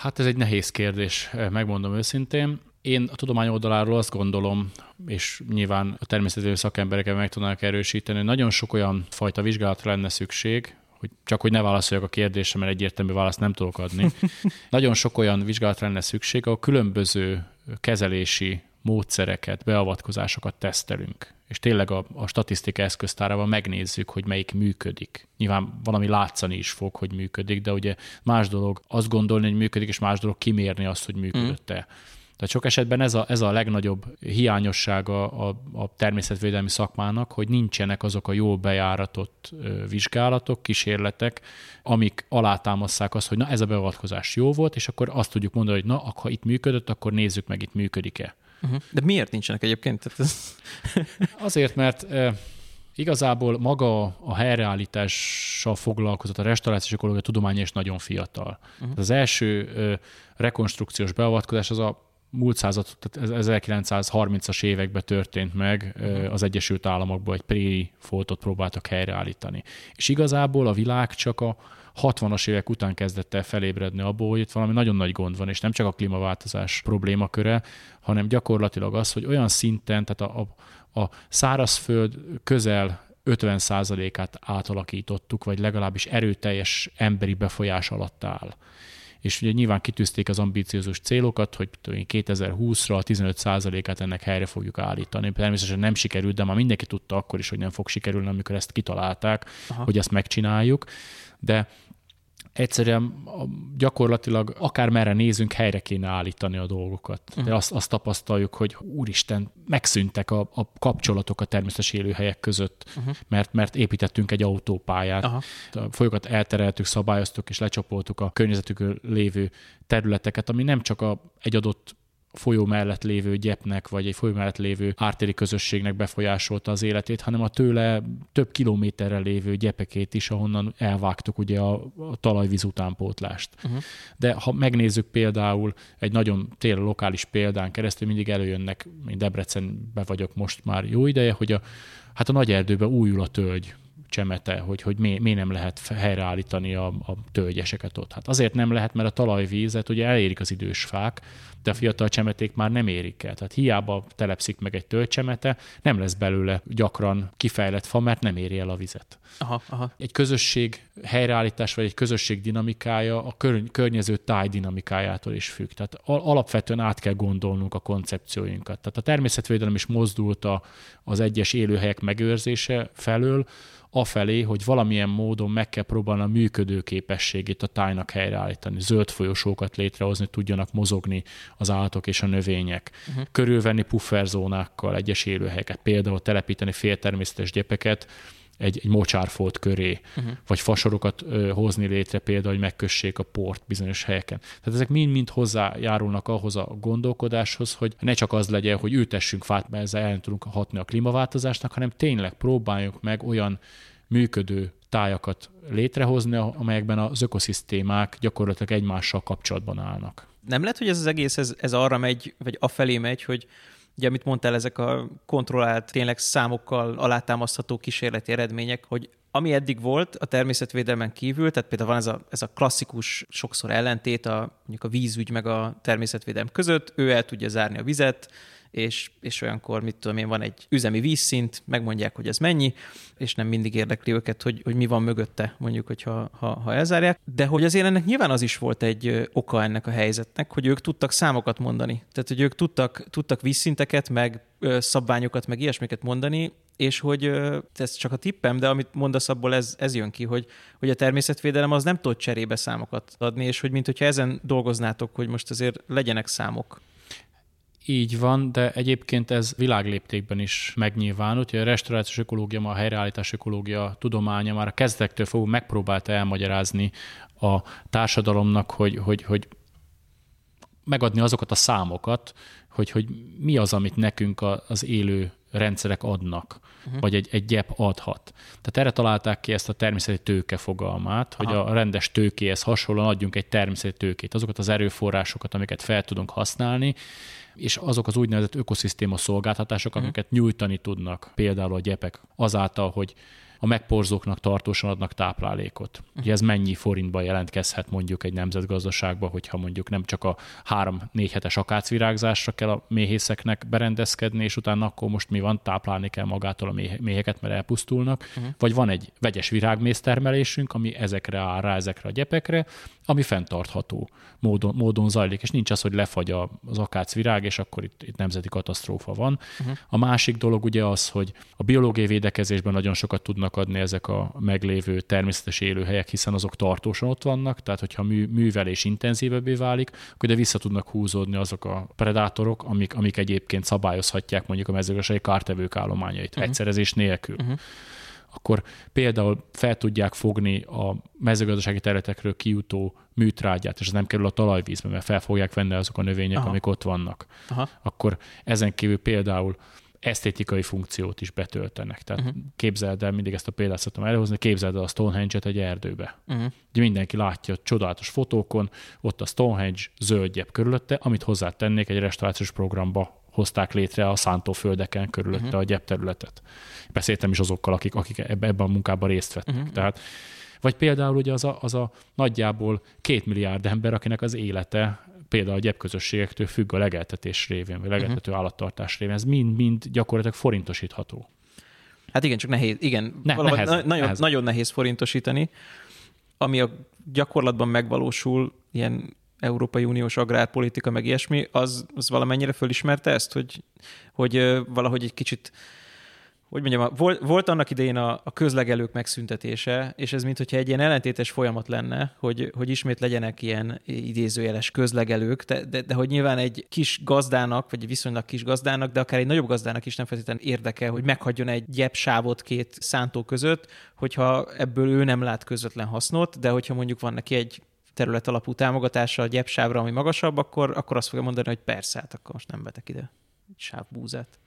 Hát ez egy nehéz kérdés, megmondom őszintén. Én a tudomány oldaláról azt gondolom, és nyilván a természetesen szakembereket meg tudnak erősíteni, hogy nagyon sok olyan fajta vizsgálatra lenne szükség, hogy csak hogy ne válaszoljak a kérdésre, mert egyértelmű választ nem tudok adni. nagyon sok olyan vizsgálatra lenne szükség, ahol különböző kezelési módszereket, beavatkozásokat tesztelünk. És tényleg a, a statisztika eszköztárával megnézzük, hogy melyik működik. Nyilván valami látszani is fog, hogy működik, de ugye más dolog azt gondolni, hogy működik, és más dolog kimérni azt, hogy működött-e. Mm. Tehát sok esetben ez a, ez a legnagyobb hiányossága a, a természetvédelmi szakmának, hogy nincsenek azok a jól bejáratott vizsgálatok, kísérletek, amik alátámasszák azt, hogy na ez a beavatkozás jó volt, és akkor azt tudjuk mondani, hogy na, ha itt működött, akkor nézzük meg, itt működik-e. Uh-huh. De miért nincsenek egyébként? Ez... Azért, mert Igazából maga a helyreállítással foglalkozott, a restaurációs ökológia tudománya is nagyon fiatal. Uh-huh. Az első rekonstrukciós beavatkozás az a múlt század, tehát 1930-as években történt meg uh-huh. az Egyesült Államokban, egy préri foltot próbáltak helyreállítani. És igazából a világ csak a 60-as évek után kezdett el felébredni abból, hogy itt valami nagyon nagy gond van, és nem csak a klímaváltozás problémaköre, hanem gyakorlatilag az, hogy olyan szinten, tehát a, a, a szárazföld közel 50%-át átalakítottuk, vagy legalábbis erőteljes emberi befolyás alatt áll és ugye nyilván kitűzték az ambíciózus célokat, hogy 2020-ra a 15%-át ennek helyre fogjuk állítani. Természetesen nem sikerült, de már mindenki tudta akkor is, hogy nem fog sikerülni, amikor ezt kitalálták, Aha. hogy ezt megcsináljuk. De egyszerűen gyakorlatilag akár merre nézünk, helyre kéne állítani a dolgokat. De uh-huh. azt, azt tapasztaljuk, hogy úristen, megszűntek a, a kapcsolatok a természetes élőhelyek között, uh-huh. mert, mert építettünk egy autópályát. Aha. A folyokat eltereltük, szabályoztuk és lecsapoltuk a környezetükön lévő területeket, ami nem csak a, egy adott folyó mellett lévő gyepnek, vagy egy folyó mellett lévő ártéri közösségnek befolyásolta az életét, hanem a tőle több kilométerre lévő gyepekét is, ahonnan elvágtuk ugye a, a talajvíz utánpótlást. Uh-huh. De ha megnézzük például egy nagyon tényleg lokális példán keresztül, mindig előjönnek, én Debrecenbe vagyok most már jó ideje, hogy a, hát a nagy erdőben újul a tölgy, csemete, hogy, hogy miért mi nem lehet helyreállítani a, a tölgyeseket ott. Hát azért nem lehet, mert a talajvízet ugye elérik az idős fák, de a fiatal csemeték már nem érik el. Tehát hiába telepszik meg egy tölgycsemete, nem lesz belőle gyakran kifejlett fa, mert nem éri el a vizet. Aha, aha. Egy közösség helyreállítás vagy egy közösség dinamikája a kör, környező táj dinamikájától is függ. Tehát alapvetően át kell gondolnunk a koncepcióinkat. Tehát a természetvédelem is mozdult a, az egyes élőhelyek megőrzése felől, afelé, hogy valamilyen módon meg kell próbálni a működő képességét a tájnak helyreállítani, zöld folyosókat létrehozni, tudjanak mozogni az állatok és a növények, uh-huh. körülvenni pufferzónákkal egyes élőhelyeket, például telepíteni féltermészetes gyepeket, egy, egy mocsárfolt köré, uh-huh. vagy fasorokat ö, hozni létre például, hogy megkössék a port bizonyos helyeken. Tehát ezek mind-mind hozzájárulnak ahhoz a gondolkodáshoz, hogy ne csak az legyen, hogy ültessünk fát, mert ezzel el tudunk hatni a klímaváltozásnak, hanem tényleg próbáljuk meg olyan működő tájakat létrehozni, amelyekben az ökoszisztémák gyakorlatilag egymással kapcsolatban állnak. Nem lehet, hogy ez az egész ez, ez arra megy, vagy afelé megy, hogy ugye amit mondtál, ezek a kontrollált, tényleg számokkal alátámasztható kísérleti eredmények, hogy ami eddig volt a természetvédelmen kívül, tehát például van ez a, ez a klasszikus sokszor ellentét a, mondjuk a vízügy meg a természetvédelem között, ő el tudja zárni a vizet, és, és olyankor, mit tudom én, van egy üzemi vízszint, megmondják, hogy ez mennyi, és nem mindig érdekli őket, hogy, hogy mi van mögötte, mondjuk, hogyha ha, ha elzárják. De hogy azért ennek nyilván az is volt egy oka ennek a helyzetnek, hogy ők tudtak számokat mondani. Tehát, hogy ők tudtak, tudtak vízszinteket, meg szabványokat, meg ilyesmiket mondani, és hogy ez csak a tippem, de amit mondasz, abból ez, ez jön ki, hogy, hogy a természetvédelem az nem tud cserébe számokat adni, és hogy mint hogyha ezen dolgoznátok, hogy most azért legyenek számok. Így van, de egyébként ez világléptékben is megnyilvánult. hogy A restaurációs ökológia, a helyreállítás ökológia tudománya már a kezdetektől fogva megpróbálta elmagyarázni a társadalomnak, hogy, hogy, hogy megadni azokat a számokat, hogy, hogy mi az, amit nekünk az élő rendszerek adnak, uh-huh. vagy egy, egy gyep adhat. Tehát erre találták ki ezt a természeti tőke fogalmát, Aha. hogy a rendes tőkéhez hasonlóan adjunk egy természeti tőkét, azokat az erőforrásokat, amiket fel tudunk használni, és azok az úgynevezett ökoszisztéma szolgáltatások, uh-huh. amiket nyújtani tudnak például a gyepek azáltal, hogy a megporzóknak tartósan adnak táplálékot. Ugye ez mennyi forintba jelentkezhet mondjuk egy nemzetgazdaságban, hogyha mondjuk nem csak a három-négy hetes akácvirágzásra kell a méhészeknek berendezkedni, és utána akkor most mi van, táplálni kell magától a méheket, mert elpusztulnak, uh-huh. vagy van egy vegyes virágmésztermelésünk, ami ezekre áll rá, ezekre a gyepekre, ami fenntartható módon, módon zajlik, és nincs az, hogy lefagy az akácvirág, és akkor itt, itt nemzeti katasztrófa van. Uh-huh. A másik dolog ugye az, hogy a biológiai védekezésben nagyon sokat tudnak adni ezek a meglévő természetes élőhelyek, hiszen azok tartósan ott vannak, tehát hogyha mű, művelés intenzívebbé válik, akkor ide vissza tudnak húzódni azok a predátorok, amik, amik egyébként szabályozhatják mondjuk a mezőgazdasági kártevők állományait, uh-huh. egyszerezés nélkül. Uh-huh akkor például fel tudják fogni a mezőgazdasági területekről kijutó műtrágyát, és ez nem kerül a talajvízbe, mert fel fogják venni azok a növények, Aha. amik ott vannak. Aha. Akkor ezen kívül például esztétikai funkciót is betöltenek. Tehát uh-huh. képzeld el, mindig ezt a példát szoktam elhozni, képzeld el a Stonehenge-et egy erdőbe. Uh-huh. Ugye mindenki látja a csodálatos fotókon, ott a Stonehenge zöldjebb körülötte, amit hozzátennék egy restaurációs programba hozták létre a szántóföldeken körülötte uh-huh. a gyepterületet. Beszéltem is azokkal, akik, akik ebben a munkában részt vettek. Uh-huh. Tehát, vagy például ugye az a, az a nagyjából két milliárd ember, akinek az élete például a gyepközösségektől függ a legeltetés révén, vagy legeltető uh-huh. állattartás révén. Ez mind-mind gyakorlatilag forintosítható. Hát igen, csak nehéz, igen, ne, nehez, na, nagyon, nehez. nagyon nehéz forintosítani, ami a gyakorlatban megvalósul, ilyen Európai Uniós agrárpolitika, meg ilyesmi, az, az valamennyire fölismerte ezt, hogy, hogy valahogy egy kicsit hogy mondjam, volt, volt annak idején a, a közlegelők megszüntetése, és ez mintha egy ilyen ellentétes folyamat lenne, hogy, hogy ismét legyenek ilyen idézőjeles közlegelők, de, de, de hogy nyilván egy kis gazdának, vagy egy viszonylag kis gazdának, de akár egy nagyobb gazdának is nem feltétlenül érdekel, hogy meghagyjon egy gyepsávot két szántó között, hogyha ebből ő nem lát közvetlen hasznot, de hogyha mondjuk van neki egy terület alapú támogatása a gyepsávra, ami magasabb, akkor, akkor azt fogja mondani, hogy persze, hát akkor most nem vetek ide sávbúzát.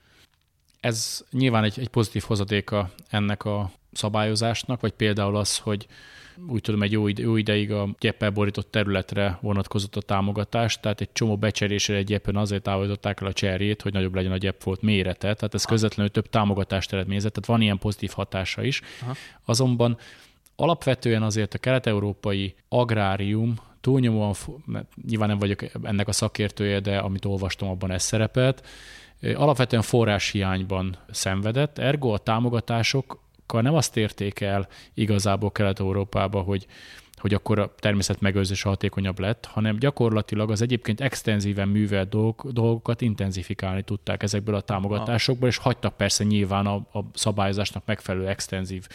Ez nyilván egy, egy pozitív hozadéka ennek a szabályozásnak, vagy például az, hogy úgy tudom, egy jó, ide, jó ideig a gyeppel borított területre vonatkozott a támogatás, tehát egy csomó becserésre egy gyepen azért távolították el a cserjét, hogy nagyobb legyen a gyeppfolt mérete, tehát ez közvetlenül több támogatást eredményezett, tehát van ilyen pozitív hatása is. Aha. Azonban alapvetően azért a kelet-európai agrárium túlnyomóan, nyilván nem vagyok ennek a szakértője, de amit olvastam, abban ez szerepelt, alapvetően forráshiányban szenvedett, ergo a támogatásokkal nem azt érték el igazából Kelet-Európába, hogy, hogy akkor a természet megőrzése hatékonyabb lett, hanem gyakorlatilag az egyébként extenzíven művelt dolg, dolgokat intenzifikálni tudták ezekből a támogatásokból, és hagytak persze nyilván a, a szabályozásnak megfelelő extenzív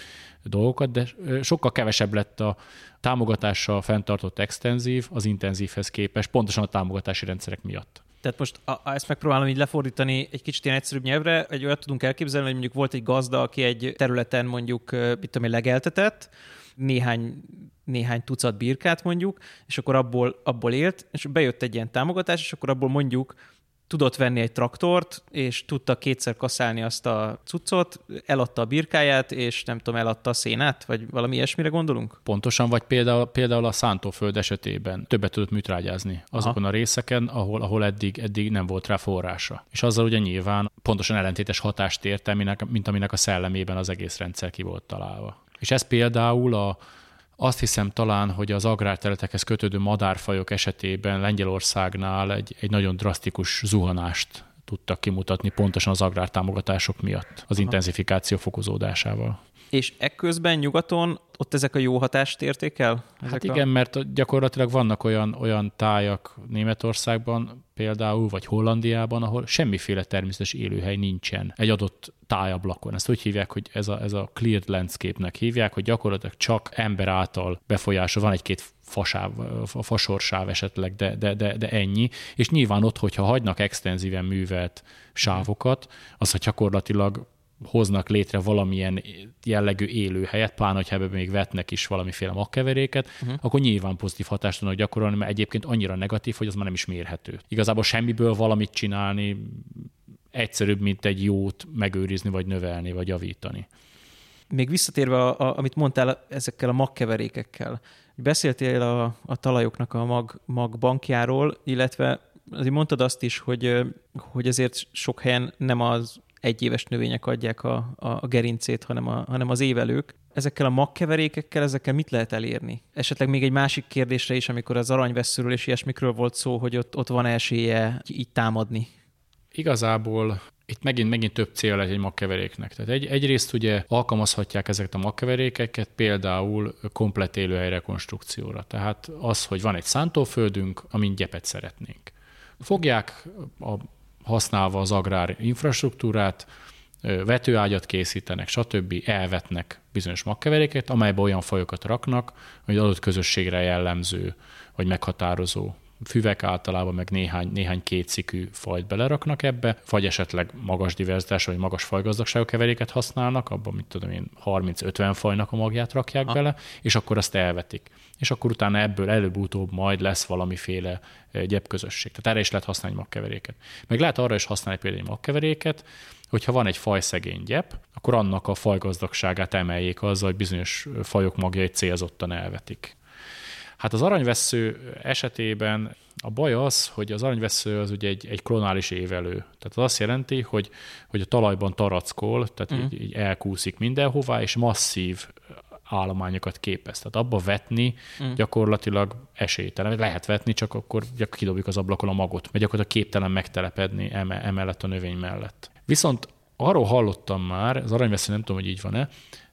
dolgokat, de sokkal kevesebb lett a támogatással fenntartott extenzív az intenzívhez képest, pontosan a támogatási rendszerek miatt. Tehát most a, a, ezt megpróbálom így lefordítani egy kicsit ilyen egyszerűbb nyelvre, egy olyat tudunk elképzelni, hogy mondjuk volt egy gazda, aki egy területen mondjuk, mit tudom én, legeltetett, néhány, néhány tucat birkát mondjuk, és akkor abból, abból élt, és bejött egy ilyen támogatás, és akkor abból mondjuk tudott venni egy traktort, és tudta kétszer kaszálni azt a cuccot, eladta a birkáját, és nem tudom, eladta a szénát, vagy valami ilyesmire gondolunk? Pontosan, vagy például, például a szántóföld esetében többet tudott műtrágyázni azokon Aha. a részeken, ahol, ahol eddig, eddig nem volt rá forrása. És azzal ugye nyilván pontosan ellentétes hatást érte, mint aminek a szellemében az egész rendszer ki volt találva. És ez például a, azt hiszem talán, hogy az agrárterületekhez kötődő madárfajok esetében Lengyelországnál egy, egy nagyon drasztikus zuhanást tudtak kimutatni pontosan az agrártámogatások miatt, az Aha. intenzifikáció fokozódásával. És ekközben nyugaton ott ezek a jó hatást érték el? Ezek hát igen, a... mert gyakorlatilag vannak olyan, olyan tájak Németországban például, vagy Hollandiában, ahol semmiféle természetes élőhely nincsen egy adott tájablakon. Ezt úgy hívják, hogy ez a, ez a cleared landscape-nek hívják, hogy gyakorlatilag csak ember által befolyásol, van egy-két fasáv, fasorsáv esetleg, de, de, de, de ennyi. És nyilván ott, hogyha hagynak extenzíven művelt sávokat, az, gyakorlatilag hoznak létre valamilyen jellegű élőhelyet, pláne, hogyha ebbe még vetnek is valamiféle magkeveréket, uh-huh. akkor nyilván pozitív hatást tudnak gyakorolni, mert egyébként annyira negatív, hogy az már nem is mérhető. Igazából semmiből valamit csinálni egyszerűbb, mint egy jót megőrizni, vagy növelni, vagy javítani. Még visszatérve, a, a, amit mondtál ezekkel a magkeverékekkel, beszéltél a, a talajoknak a mag, magbankjáról, illetve azért mondtad azt is, hogy, hogy azért sok helyen nem az egyéves növények adják a, a, a gerincét, hanem, a, hanem az évelők. Ezekkel a magkeverékekkel, ezekkel mit lehet elérni? Esetleg még egy másik kérdésre is, amikor az aranyveszőről és ilyesmikről volt szó, hogy ott, ott van esélye így támadni. Igazából itt megint, megint több cél lehet egy magkeveréknek. Tehát egy, egyrészt ugye alkalmazhatják ezeket a magkeverékeket például komplet élőhely rekonstrukcióra. Tehát az, hogy van egy szántóföldünk, amin gyepet szeretnénk. Fogják a használva az agrár infrastruktúrát, vetőágyat készítenek, stb. elvetnek bizonyos magkeveréket, amelybe olyan fajokat raknak, hogy adott közösségre jellemző vagy meghatározó füvek általában meg néhány, néhány kétszikű fajt beleraknak ebbe, vagy esetleg magas diverzitás, vagy magas fajgazdagságú keveréket használnak, abban, mit tudom én, 30-50 fajnak a magját rakják ha. bele, és akkor azt elvetik. És akkor utána ebből előbb-utóbb majd lesz valamiféle gyepközösség. Tehát erre is lehet használni magkeveréket. Meg lehet arra is használni például magkeveréket, hogyha van egy fajszegény gyep, akkor annak a fajgazdagságát emeljék azzal, hogy bizonyos fajok magjait célzottan elvetik. Hát az aranyvesző esetében a baj az, hogy az aranyvesző az ugye egy, egy klonális évelő. Tehát az azt jelenti, hogy, hogy a talajban tarackol, tehát uh-huh. így, így elkúszik mindenhová, és masszív állományokat képez. Tehát abba vetni uh-huh. gyakorlatilag esélytelen. Lehet vetni, csak akkor kidobjuk az ablakon a magot, vagy gyakorlatilag képtelen megtelepedni emellett a növény mellett. Viszont arról hallottam már, az aranyvesző nem tudom, hogy így van-e,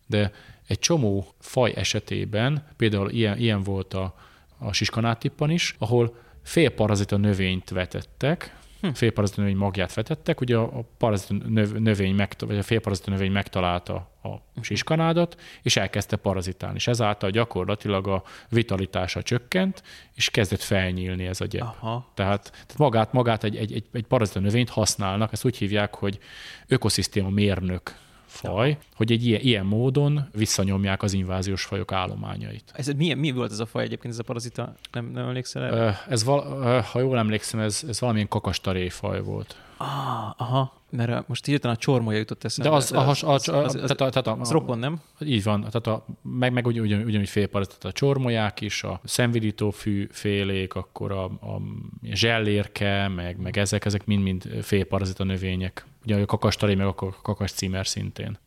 de egy csomó faj esetében, például ilyen, ilyen volt a, a siskanátippan is, ahol félparazita növényt vetettek, hm. félparazita növény magját vetettek, ugye a, a parazita növény, meg, vagy a félparazita növény megtalálta a hm. siskanádat, és elkezdte parazitálni, és ezáltal gyakorlatilag a vitalitása csökkent, és kezdett felnyílni ez a gyep. Aha. Tehát, tehát magát, magát egy, egy, egy, egy parazita növényt használnak, ezt úgy hívják, hogy ökoszisztéma mérnök faj, ja. hogy egy ilyen, ilyen módon visszanyomják az inváziós fajok állományait. Ez mi, mi volt ez a faj egyébként, ez a parazita? Nem, nem emlékszel el? Ez, val, ha jól emlékszem, ez, ez valamilyen kakastaré faj volt. Ah, aha, mert most hirtelen a csormolya jutott eszembe. De az, a, az, az, az, az, tehát a, az rokon, nem? Így van, tehát a, meg, meg ugyan, ugyan, ugyanúgy félparazit, tehát a csormolyák is, a szemvidító fű félék, akkor a, a zsellérke, meg, meg ezek, ezek mind-mind félparazita növények. Ugye a kakastaré, meg a kakas címer szintén.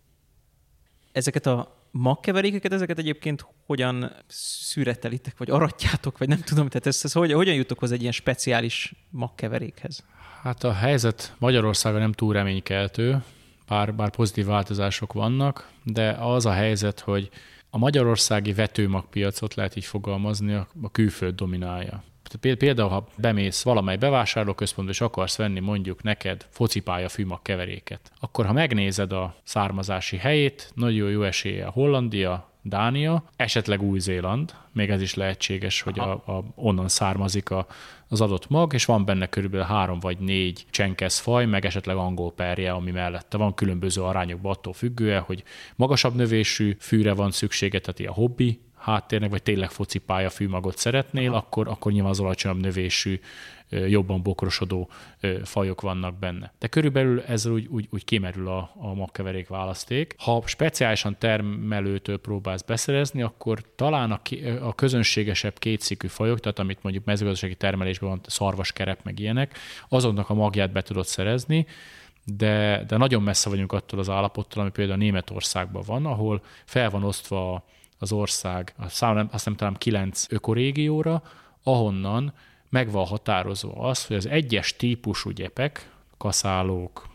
Ezeket a magkeverékeket, ezeket egyébként hogyan szüretelitek, vagy aratjátok, vagy nem tudom, tehát ez, ez hogyan, hogyan jutok hozzá egy ilyen speciális magkeverékhez? Hát a helyzet Magyarországon nem túl reménykeltő, bár, bár pozitív változások vannak, de az a helyzet, hogy a magyarországi vetőmagpiacot lehet így fogalmazni, a külföld dominálja. Például, ha bemész valamely bevásárlóközpontba, és akarsz venni mondjuk neked focipálya fűmag keveréket, akkor ha megnézed a származási helyét, nagyon jó esélye Hollandia, Dánia, esetleg Új-Zéland, még ez is lehetséges, hogy a, a, onnan származik a, az adott mag, és van benne körülbelül három vagy négy csenkesz faj, meg esetleg angol perje, ami mellette van különböző arányokban attól függően, hogy magasabb növésű fűre van szüksége, tehát ilyen hobbi háttérnek, vagy tényleg focipálya fűmagot szeretnél, akkor, akkor nyilván az alacsonyabb növésű, jobban bokrosodó fajok vannak benne. De körülbelül ez úgy, úgy, úgy kimerül a, a magkeverék választék. Ha speciálisan termelőtől próbálsz beszerezni, akkor talán a, a közönségesebb kétszikű fajok, tehát amit mondjuk mezőgazdasági termelésben van, szarvaskerep, meg ilyenek, azoknak a magját be tudod szerezni, de, de nagyon messze vagyunk attól az állapottól, ami például Németországban van, ahol fel van osztva az ország, azt nem talán kilenc ökorégióra, ahonnan meg van határozva az, hogy az egyes típusú gyepek, kaszálók,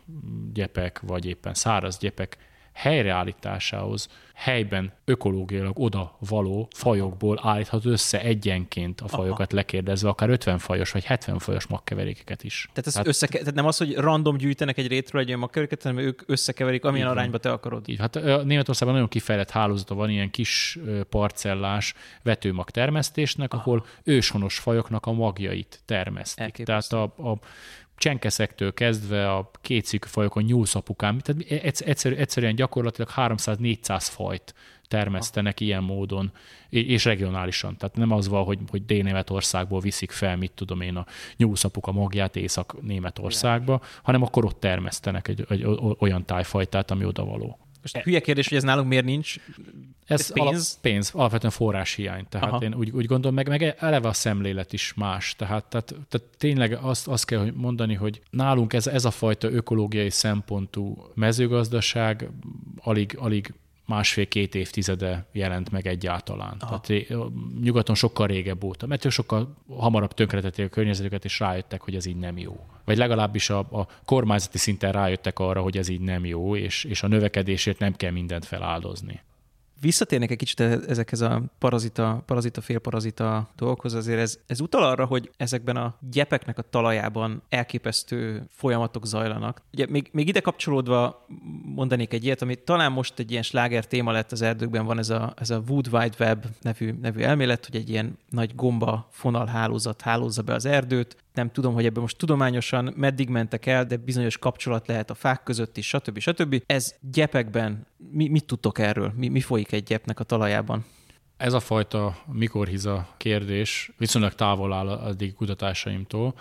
gyepek, vagy éppen száraz gyepek helyreállításához helyben ökológiailag oda való fajokból állíthat össze egyenként a fajokat Aha. lekérdezve, akár 50 fajos vagy 70 fajos magkeverékeket is. Tehát, ez tehát, össze, tehát nem az, hogy random gyűjtenek egy rétről egy olyan magkeveréket, hanem ők összekeverik, amilyen arányba te akarod. Így, hát Németországban nagyon kifejlett hálózata van ilyen kis parcellás vetőmag termesztésnek, Aha. ahol őshonos fajoknak a magjait termesztik. Tehát a, a csenkeszektől kezdve a kétszikű fajokon nyúlszapukám, tehát egyszerű, egyszerűen gyakorlatilag 300-400 fajt termesztenek ilyen módon, és regionálisan. Tehát nem az van, hogy, hogy Dél-Németországból viszik fel, mit tudom én, a nyúlszapuka magját Észak-Németországba, hanem akkor ott termesztenek egy, egy olyan tájfajtát, ami odavaló. Most hülye kérdés, hogy ez nálunk miért nincs ez, ez pénz? Alap, pénz, alapvetően forráshiány. Tehát Aha. én úgy, úgy gondolom, meg, meg eleve a szemlélet is más. Tehát, tehát, tehát tényleg azt, azt kell mondani, hogy nálunk ez, ez a fajta ökológiai szempontú mezőgazdaság alig, alig másfél-két évtizede jelent meg egyáltalán. Aha. Tehát nyugaton sokkal régebb óta, mert ők sokkal hamarabb tönkretették a környezetüket, és rájöttek, hogy ez így nem jó. Vagy legalábbis a, a kormányzati szinten rájöttek arra, hogy ez így nem jó, és, és a növekedésért nem kell mindent feláldozni visszatérnek egy kicsit e- ezekhez a parazita, parazita, félparazita dolgokhoz, azért ez, ez utal arra, hogy ezekben a gyepeknek a talajában elképesztő folyamatok zajlanak. Ugye még, még ide kapcsolódva mondanék egy ilyet, ami talán most egy ilyen sláger téma lett az erdőkben, van ez a, ez a Wood Wide Web nevű, nevű elmélet, hogy egy ilyen nagy gomba fonalhálózat hálózza be az erdőt, nem tudom, hogy ebben most tudományosan meddig mentek el, de bizonyos kapcsolat lehet a fák között is, stb. stb. Ez gyepekben, mi, mit tudtok erről? Mi, mi folyik egy gyepnek a talajában? Ez a fajta mikorhiza kérdés viszonylag távol áll addig kutatásaimtól,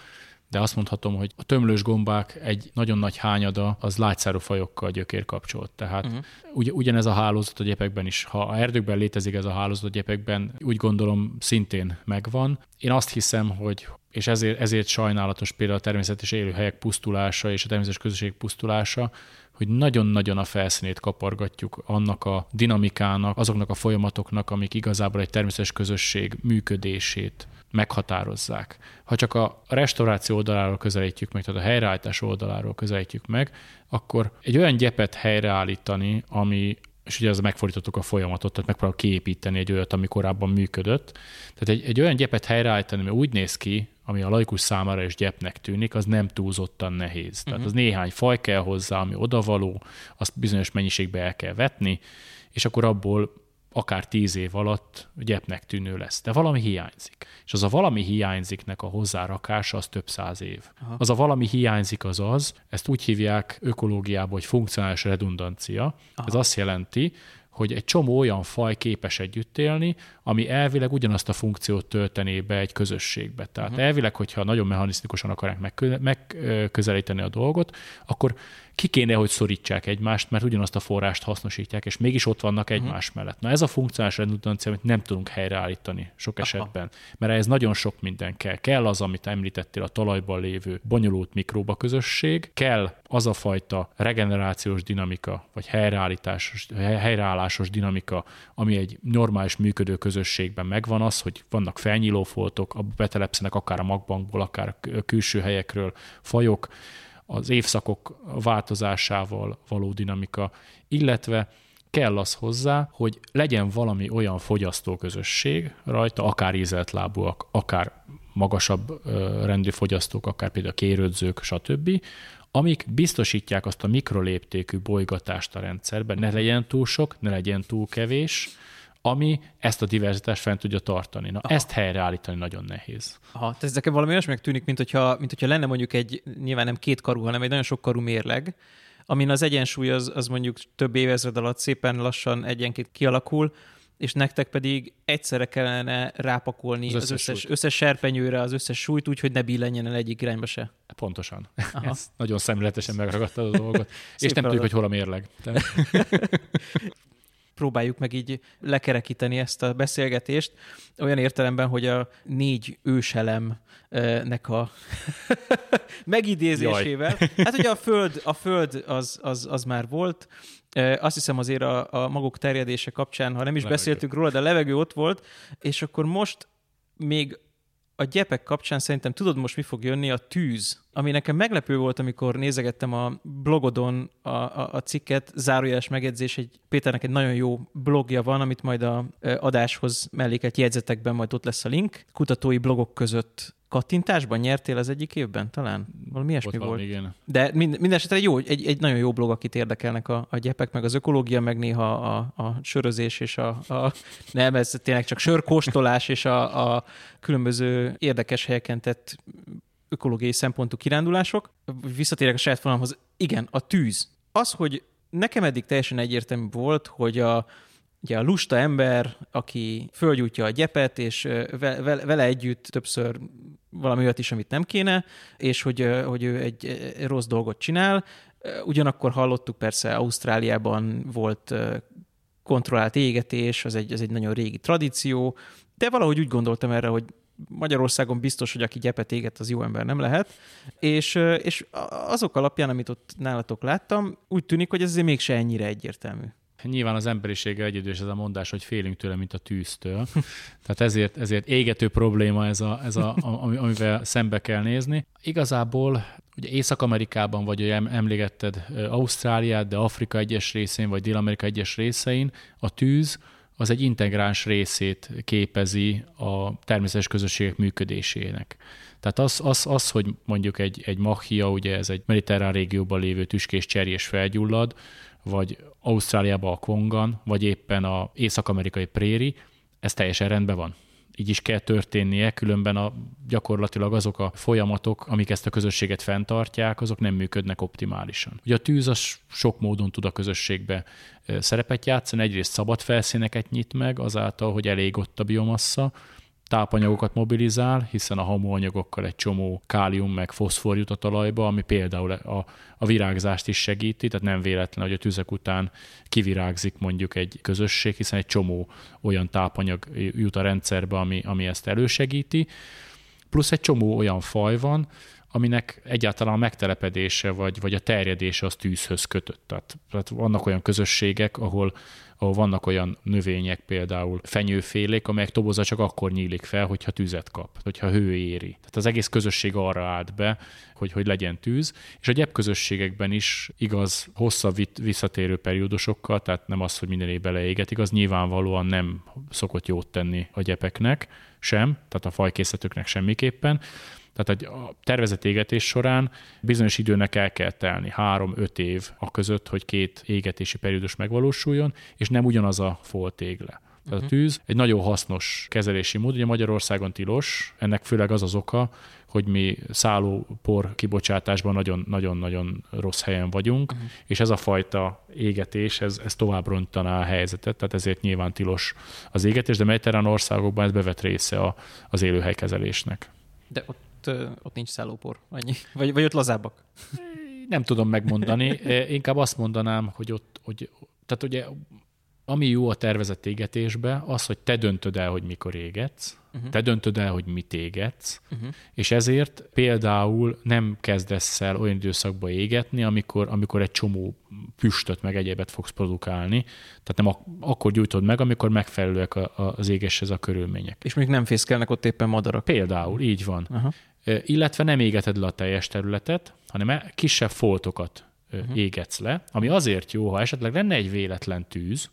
de azt mondhatom, hogy a tömlős gombák egy nagyon nagy hányada az lágyszárú fajokkal gyökér kapcsolt. Tehát uh-huh. ugy, ugyanez a hálózat a gyepekben is. Ha a erdőkben létezik ez a hálózat a gyepekben, úgy gondolom szintén megvan. Én azt hiszem, hogy és ezért, ezért sajnálatos például a természetes élőhelyek pusztulása és a természetes közösség pusztulása, hogy nagyon-nagyon a felszínét kapargatjuk annak a dinamikának, azoknak a folyamatoknak, amik igazából egy természetes közösség működését meghatározzák. Ha csak a restauráció oldaláról közelítjük meg, tehát a helyreállítás oldaláról közelítjük meg, akkor egy olyan gyepet helyreállítani, ami és ugye ez megfordítottuk a folyamatot, tehát megpróbáljuk kiépíteni egy olyat, ami korábban működött. Tehát egy, egy olyan gyepet helyreállítani, ami úgy néz ki, ami a laikus számára is gyepnek tűnik, az nem túlzottan nehéz. Tehát uh-huh. az néhány faj kell hozzá, ami odavaló, azt bizonyos mennyiségbe el kell vetni, és akkor abból akár tíz év alatt gyepnek tűnő lesz. De valami hiányzik. És az a valami hiányziknek a hozzárakása az több száz év. Aha. Az a valami hiányzik az az, ezt úgy hívják ökológiában, hogy funkcionális redundancia. Aha. Ez azt jelenti, hogy egy csomó olyan faj képes együtt élni, ami elvileg ugyanazt a funkciót töltené be egy közösségbe. Tehát uh-huh. elvileg, hogyha nagyon mechanisztikusan akarják megközelíteni a dolgot, akkor ki kéne, hogy szorítsák egymást, mert ugyanazt a forrást hasznosítják, és mégis ott vannak mhm. egymás uh-huh. mellett. Na ez a funkcionális redundancia, amit nem tudunk helyreállítani sok Aha. esetben, mert ez nagyon sok minden kell. Kell az, amit említettél, a talajban lévő bonyolult mikróba közösség, kell az a fajta regenerációs dinamika, vagy helyreállításos, helyreállásos dinamika, ami egy normális működő közösségben megvan az, hogy vannak felnyíló foltok, abba betelepszenek akár a magbankból, akár a külső helyekről fajok, az évszakok változásával való dinamika, illetve kell az hozzá, hogy legyen valami olyan fogyasztóközösség rajta, akár ízelt lábúak, akár magasabb rendű fogyasztók, akár például kérődzők, stb., amik biztosítják azt a mikroléptékű bolygatást a rendszerben, ne legyen túl sok, ne legyen túl kevés, ami ezt a diverzitást fent tudja tartani. Na, Aha. ezt helyreállítani nagyon nehéz. Aha, tehát ez nekem valami olyasminek tűnik, mint hogyha, mint hogyha lenne mondjuk egy, nyilván nem két karú, hanem egy nagyon sok karú mérleg, amin az egyensúly az, az mondjuk több évezred alatt szépen lassan egyenként kialakul, és nektek pedig egyszerre kellene rápakolni az összes, az összes, összes serpenyőre az összes súlyt úgy, hogy ne billenjen el egyik irányba se. Pontosan. Aha. Ez nagyon szemléletesen megragadtad a dolgot. és nem tudjuk, hogy hol a mérleg. próbáljuk meg így lekerekíteni ezt a beszélgetést, olyan értelemben, hogy a négy őselemnek a megidézésével. Jaj. Hát ugye a föld, a föld az, az, az már volt, azt hiszem azért a, a maguk terjedése kapcsán, ha nem is levegő. beszéltünk róla, de a levegő ott volt, és akkor most még a gyepek kapcsán szerintem tudod most mi fog jönni? A tűz. Ami nekem meglepő volt, amikor nézegettem a blogodon a, a, a cikket, zárójeles megjegyzés, egy Péternek egy nagyon jó blogja van, amit majd a adáshoz mellékelt jegyzetekben majd ott lesz a link. Kutatói blogok között kattintásban nyertél az egyik évben talán? Valami ilyesmi volt. Igen. De mind, minden esetre egy, jó, egy, egy nagyon jó blog, akit érdekelnek a, a gyepek, meg az ökológia, meg néha a, a sörözés és a, a nem, ez tényleg csak sörkóstolás és a, a különböző érdekes helyeken tett ökológiai szempontú kirándulások. Visszatérek a saját fonalamhoz. Igen, a tűz. Az, hogy nekem eddig teljesen egyértelmű volt, hogy a, ugye a lusta ember, aki fölgyújtja a gyepet, és vele együtt többször valami olyat is, amit nem kéne, és hogy, hogy ő egy rossz dolgot csinál. Ugyanakkor hallottuk persze, Ausztráliában volt kontrollált égetés, az egy, az egy nagyon régi tradíció, de valahogy úgy gondoltam erre, hogy Magyarországon biztos, hogy aki gyepet éget, az jó ember nem lehet. És, és azok alapján, amit ott nálatok láttam, úgy tűnik, hogy ez azért mégse ennyire egyértelmű nyilván az emberisége egyedül ez a mondás, hogy félünk tőle, mint a tűztől. Tehát ezért, ezért égető probléma ez, a, ez a, amivel szembe kell nézni. Igazából ugye Észak-Amerikában, vagy emlégetted Ausztráliát, de Afrika egyes részén, vagy Dél-Amerika egyes részein a tűz az egy integráns részét képezi a természetes közösségek működésének. Tehát az, az, az hogy mondjuk egy, egy machia, ugye ez egy mediterrán régióban lévő tüskés cserjés felgyullad, vagy Ausztráliában a Kongan, vagy éppen a észak-amerikai préri, ez teljesen rendben van. Így is kell történnie, különben a, gyakorlatilag azok a folyamatok, amik ezt a közösséget fenntartják, azok nem működnek optimálisan. Ugye a tűz az sok módon tud a közösségbe szerepet játszani, egyrészt szabad felszíneket nyit meg, azáltal, hogy elég ott a biomassa, tápanyagokat mobilizál, hiszen a hamuanyagokkal egy csomó kálium meg foszfor jut a talajba, ami például a, a virágzást is segíti, tehát nem véletlen, hogy a tüzek után kivirágzik mondjuk egy közösség, hiszen egy csomó olyan tápanyag jut a rendszerbe, ami, ami ezt elősegíti. Plusz egy csomó olyan faj van, aminek egyáltalán a megtelepedése vagy, vagy a terjedése az tűzhöz kötött. Tehát, tehát vannak olyan közösségek, ahol ahol vannak olyan növények, például fenyőfélék, amelyek toboza csak akkor nyílik fel, hogyha tüzet kap, hogyha hő éri. Tehát az egész közösség arra állt be, hogy, hogy legyen tűz, és a gyep közösségekben is igaz hosszabb visszatérő periódusokkal, tehát nem az, hogy minden évben leéget, igaz, nyilvánvalóan nem szokott jót tenni a gyepeknek sem, tehát a fajkészletüknek semmiképpen, tehát a tervezett égetés során bizonyos időnek el kell telni, három-öt év a között, hogy két égetési periódus megvalósuljon, és nem ugyanaz a foltégle. Tehát a mhm. tűz egy nagyon hasznos kezelési mód, ugye Magyarországon tilos, ennek főleg az az oka, hogy mi szállópor kibocsátásban nagyon-nagyon rossz helyen vagyunk, uh-huh. és ez a fajta égetés, ez, ez tovább rontaná a helyzetet, tehát ezért nyilván tilos az égetés, de mediterrán országokban ez bevet része a, az élőhelykezelésnek. De ott ott, nincs szállópor, annyi. Vagy, vagy ott lazábbak? Nem tudom megmondani. Inkább azt mondanám, hogy ott, hogy, tehát ugye ami jó a tervezett égetésbe, az, hogy te döntöd el, hogy mikor égetsz, uh-huh. te döntöd el, hogy mit égetsz, uh-huh. és ezért például nem kezdesz el olyan időszakba égetni, amikor, amikor egy csomó püstöt meg egyébet fogsz produkálni, tehát nem ak- akkor gyújtod meg, amikor megfelelőek a, a, az égéshez a körülmények. És még nem fészkelnek ott éppen madarak. Például, így van. Uh-huh illetve nem égeted le a teljes területet, hanem e- kisebb foltokat uh-huh. égetsz le, ami azért jó, ha esetleg lenne egy véletlen tűz,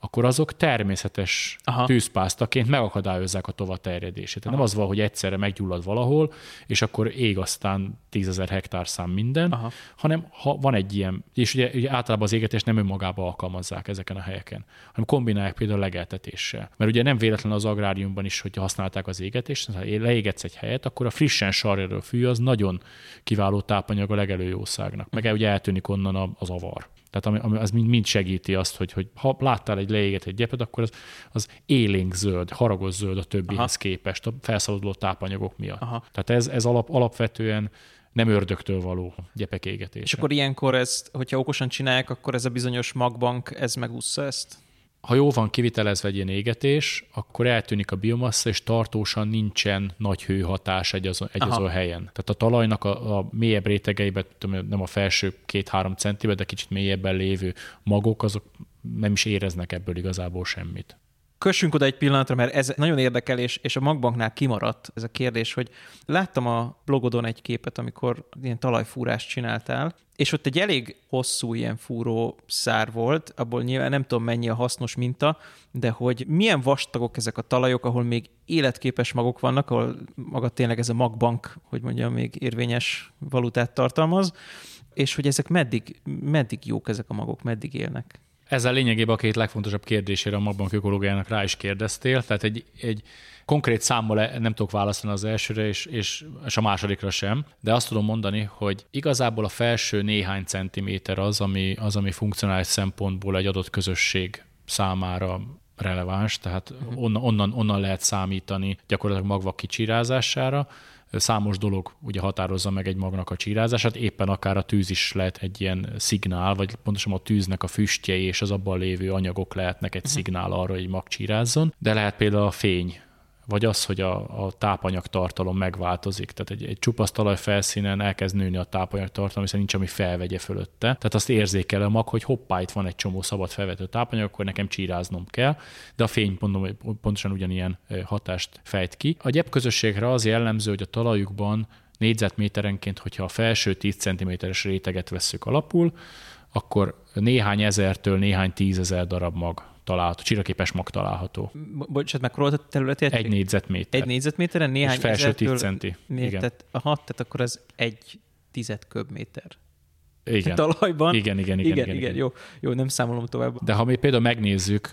akkor azok természetes Aha. tűzpásztaként megakadályozzák a tovább terjedését. Tehát nem az van, hogy egyszerre meggyullad valahol, és akkor ég aztán tízezer hektár szám minden, Aha. hanem ha van egy ilyen, és ugye, ugye általában az égetést nem önmagába alkalmazzák ezeken a helyeken, hanem kombinálják például a legeltetéssel. Mert ugye nem véletlen az agráriumban is, hogy használták az égetést, ha leégetsz egy helyet, akkor a frissen sarjadó fű az nagyon kiváló tápanyag a legelőjószágnak, meg ugye eltűnik onnan az avar. Tehát ami, ami az mind, mind segíti azt, hogy, hogy ha láttál egy leégetett gyepet, akkor az, az élénk zöld, haragos zöld a többihez Aha. képest, a felszabaduló tápanyagok miatt. Aha. Tehát ez, ez alap, alapvetően nem ördögtől való gyepek égetése. És akkor ilyenkor ezt, hogyha okosan csinálják, akkor ez a bizonyos magbank, ez megúszza ezt? Ha jó van kivitelezve egy ilyen égetés, akkor eltűnik a biomassa, és tartósan nincsen nagy hőhatás egy azon, egy azon helyen. Tehát a talajnak a, a mélyebb rétegeiben, nem a felső két-három centibe, de kicsit mélyebben lévő magok, azok nem is éreznek ebből igazából semmit. Kössünk oda egy pillanatra, mert ez nagyon érdekel, és, és a magbanknál kimaradt ez a kérdés, hogy láttam a blogodon egy képet, amikor ilyen talajfúrást csináltál, és ott egy elég hosszú ilyen fúró szár volt, abból nyilván nem tudom mennyi a hasznos minta, de hogy milyen vastagok ezek a talajok, ahol még életképes magok vannak, ahol maga tényleg ez a magbank, hogy mondjam, még érvényes valutát tartalmaz, és hogy ezek meddig, meddig jók ezek a magok, meddig élnek. Ezzel lényegében a két legfontosabb kérdésére a magbank ökológiának rá is kérdeztél, tehát egy, egy konkrét számmal nem tudok válaszolni az elsőre, és, és, és a másodikra sem, de azt tudom mondani, hogy igazából a felső néhány centiméter az, ami, az, ami funkcionális szempontból egy adott közösség számára releváns, tehát uh-huh. onnan, onnan, onnan lehet számítani gyakorlatilag magvak kicsírázására, számos dolog ugye határozza meg egy magnak a csírázását, éppen akár a tűz is lehet egy ilyen szignál, vagy pontosan a tűznek a füstjei és az abban lévő anyagok lehetnek egy uh-huh. szignál arra, hogy mag csírázzon, de lehet például a fény, vagy az, hogy a, a tápanyag tartalom megváltozik. Tehát egy, egy csupasz talaj felszínen elkezd nőni a tápanyag tartalom, hiszen nincs, ami felvegye fölötte. Tehát azt érzékel a mag, hogy hoppá, itt van egy csomó szabad felvető tápanyag, akkor nekem csíráznom kell, de a fény mondom, pontosan ugyanilyen hatást fejt ki. A gyep közösségre az jellemző, hogy a talajukban négyzetméterenként, hogyha a felső 10 cm-es réteget vesszük alapul, akkor néhány ezertől néhány tízezer darab mag található, csiraképes mag található. Bocsánat, mekkora a területét? Egy négyzetméter. Egy négyzetméteren néhány És felső 10 centi. Igen. Tehát, aha, tehát akkor az egy tized köbméter. Igen. talajban. Igen, igen, igen, igen, igen, igen. Jó, jó, nem számolom tovább. De ha mi például megnézzük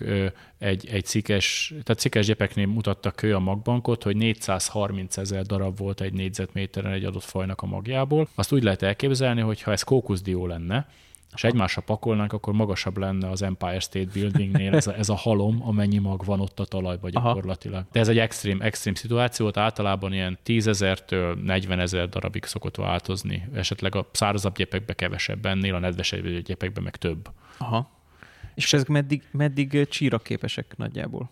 egy, egy cikes, tehát cikes gyepeknél mutattak ő a magbankot, hogy 430 ezer darab volt egy négyzetméteren egy adott fajnak a magjából. Azt úgy lehet elképzelni, hogy ha ez kókuszdió lenne, és egymásra pakolnánk, akkor magasabb lenne az Empire State Buildingnél ez a, ez a halom, amennyi mag van ott a talajban gyakorlatilag. Aha. De ez egy extrém, extrém szituáció, általában ilyen 10 ezertől 40 ezer darabig szokott változni. Esetleg a szárazabb gyepekbe kevesebb ennél, a nedvesebb gyepekbe meg több. Aha. És ezek meddig, meddig csíra képesek nagyjából?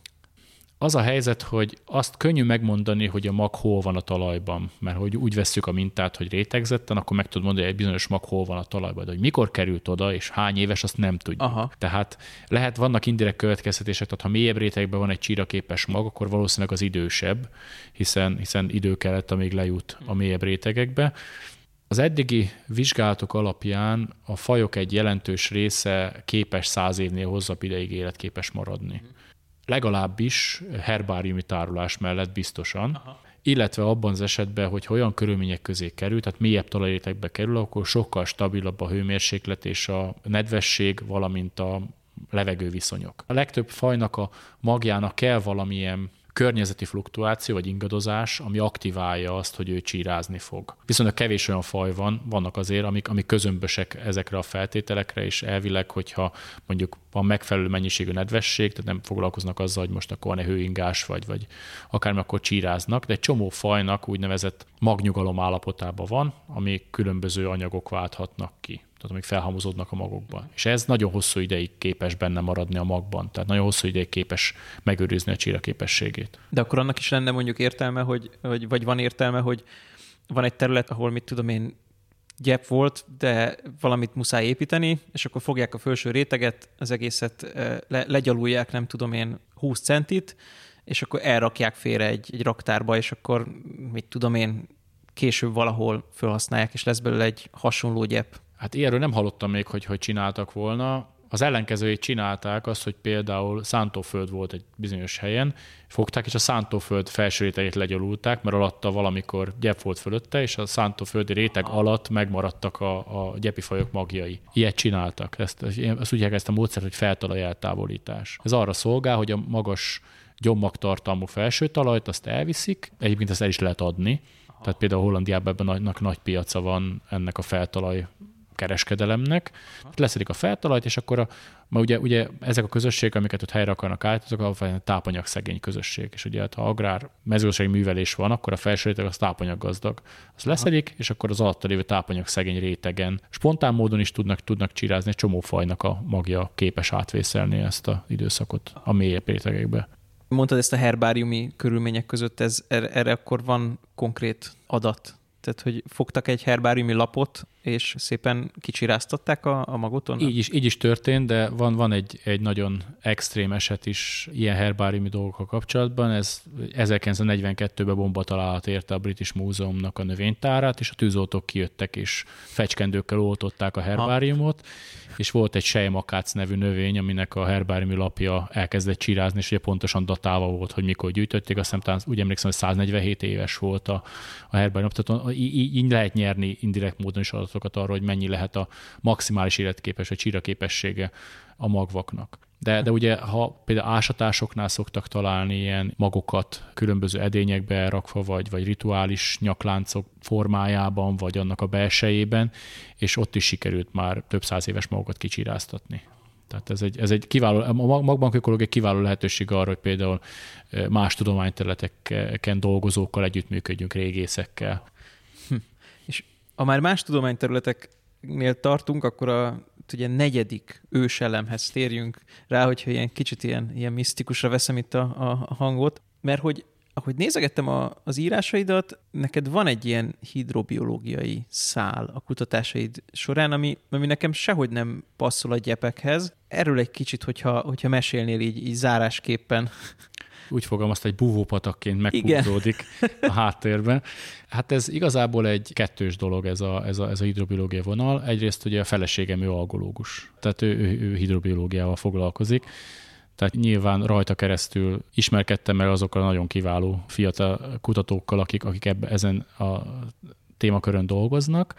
Az a helyzet, hogy azt könnyű megmondani, hogy a mag hol van a talajban, mert hogy úgy vesszük a mintát, hogy rétegzetten, akkor meg tudod mondani, hogy egy bizonyos mag hol van a talajban, de hogy mikor került oda, és hány éves, azt nem tudjuk. Aha. Tehát lehet, vannak indirekt következtetések, tehát ha mélyebb rétegben van egy csíraképes mag, akkor valószínűleg az idősebb, hiszen, hiszen idő kellett, amíg lejut a mélyebb rétegekbe. Az eddigi vizsgálatok alapján a fajok egy jelentős része képes száz évnél hosszabb ideig életképes maradni. Legalábbis herbáriumi tárolás mellett biztosan. Aha. Illetve abban az esetben, hogy olyan körülmények közé kerül, tehát mélyebb talajrétekbe kerül, akkor sokkal stabilabb a hőmérséklet és a nedvesség, valamint a levegőviszonyok. A legtöbb fajnak a magjának kell valamilyen környezeti fluktuáció vagy ingadozás, ami aktiválja azt, hogy ő csírázni fog. Viszont a kevés olyan faj van, vannak azért, amik, amik közömbösek ezekre a feltételekre, és elvileg, hogyha mondjuk van megfelelő mennyiségű nedvesség, tehát nem foglalkoznak azzal, hogy most akkor van-e hőingás, vagy, vagy akármi, akkor csíráznak, de egy csomó fajnak úgynevezett magnyugalom állapotában van, ami különböző anyagok válthatnak ki tehát amik felhamozódnak a magokban. És ez nagyon hosszú ideig képes benne maradni a magban, tehát nagyon hosszú ideig képes megőrizni a csíra képességét. De akkor annak is lenne mondjuk értelme, hogy, hogy vagy van értelme, hogy van egy terület, ahol mit tudom én, gyep volt, de valamit muszáj építeni, és akkor fogják a felső réteget, az egészet eh, le, legyalulják, nem tudom én, 20 centit, és akkor elrakják félre egy, egy raktárba, és akkor mit tudom én, később valahol felhasználják, és lesz belőle egy hasonló gyep. Hát ilyenről nem hallottam még, hogy hogy csináltak volna. Az ellenkezőjét csinálták azt, hogy például szántóföld volt egy bizonyos helyen, fogták, és a szántóföld felső rétegét legyalulták, mert alatta valamikor gyep volt fölötte, és a szántóföldi réteg alatt megmaradtak a, a gyepifajok magjai. Ilyet csináltak. Ezt, ezt úgy ezt a módszert, hogy feltalaj eltávolítás. Ez arra szolgál, hogy a magas gyommagtartalmú felső talajt azt elviszik, egyébként ezt el is lehet adni, tehát például Hollandiában ebben nagy, nagy piaca van ennek a feltalaj kereskedelemnek, leszedik a feltalajt, és akkor a, ma ugye, ugye ezek a közösségek, amiket ott helyre akarnak állítani, azok a tápanyag szegény közösség. És ugye hát, ha agrár mezőgazdasági művelés van, akkor a felső réteg az tápanyag gazdag. Az leszedik, és akkor az alatta lévő tápanyag szegény rétegen spontán módon is tudnak, tudnak csirázni, egy csomó fajnak a magja képes átvészelni ezt az időszakot a mélyebb rétegekbe. Mondtad ezt a herbáriumi körülmények között, ez, erre, erre akkor van konkrét adat? Tehát, hogy fogtak egy herbáriumi lapot, és szépen kicsiráztatták a, a magoton? Így is, így is történt, de van, van egy, egy nagyon extrém eset is ilyen herbáriumi dolgokkal kapcsolatban. Ez 1942-ben bomba találat érte a British Múzeumnak a növénytárát, és a tűzoltók kijöttek, és fecskendőkkel oltották a herbáriumot, ha. és volt egy sejmakác nevű növény, aminek a herbáriumi lapja elkezdett csirázni, és ugye pontosan datálva volt, hogy mikor gyűjtötték. Azt hiszem, úgy emlékszem, hogy 147 éves volt a, a herbárium. Tehát így, így lehet nyerni indirekt módon is adatot adatokat arról, hogy mennyi lehet a maximális életképes vagy csíra képessége a magvaknak. De, de ugye, ha például ásatásoknál szoktak találni ilyen magokat különböző edényekbe rakva, vagy, vagy rituális nyakláncok formájában, vagy annak a belsejében, és ott is sikerült már több száz éves magokat kicsiráztatni. Tehát ez egy, ez egy kiváló, a magbank egy kiváló lehetőség arra, hogy például más tudományterületeken dolgozókkal együttműködjünk, régészekkel. Ha már más tudományterületeknél tartunk, akkor a ugye negyedik őselemhez térjünk rá, hogyha ilyen kicsit ilyen, ilyen misztikusra veszem itt a, a hangot, mert hogy ahogy nézegettem a, az írásaidat, neked van egy ilyen hidrobiológiai szál a kutatásaid során, ami, ami nekem sehogy nem passzol a gyepekhez. Erről egy kicsit, hogyha, hogyha mesélnél így, így zárásképpen úgy fogalmazta, egy búvópatakként meghúzódik a háttérben. Hát ez igazából egy kettős dolog ez a, ez a, ez a hidrobiológia vonal. Egyrészt ugye a feleségem ő algológus, tehát ő, ő, ő hidrobiológiával foglalkozik. Tehát nyilván rajta keresztül ismerkedtem meg azokkal a nagyon kiváló fiatal kutatókkal, akik, akik ebbe, ezen a témakörön dolgoznak.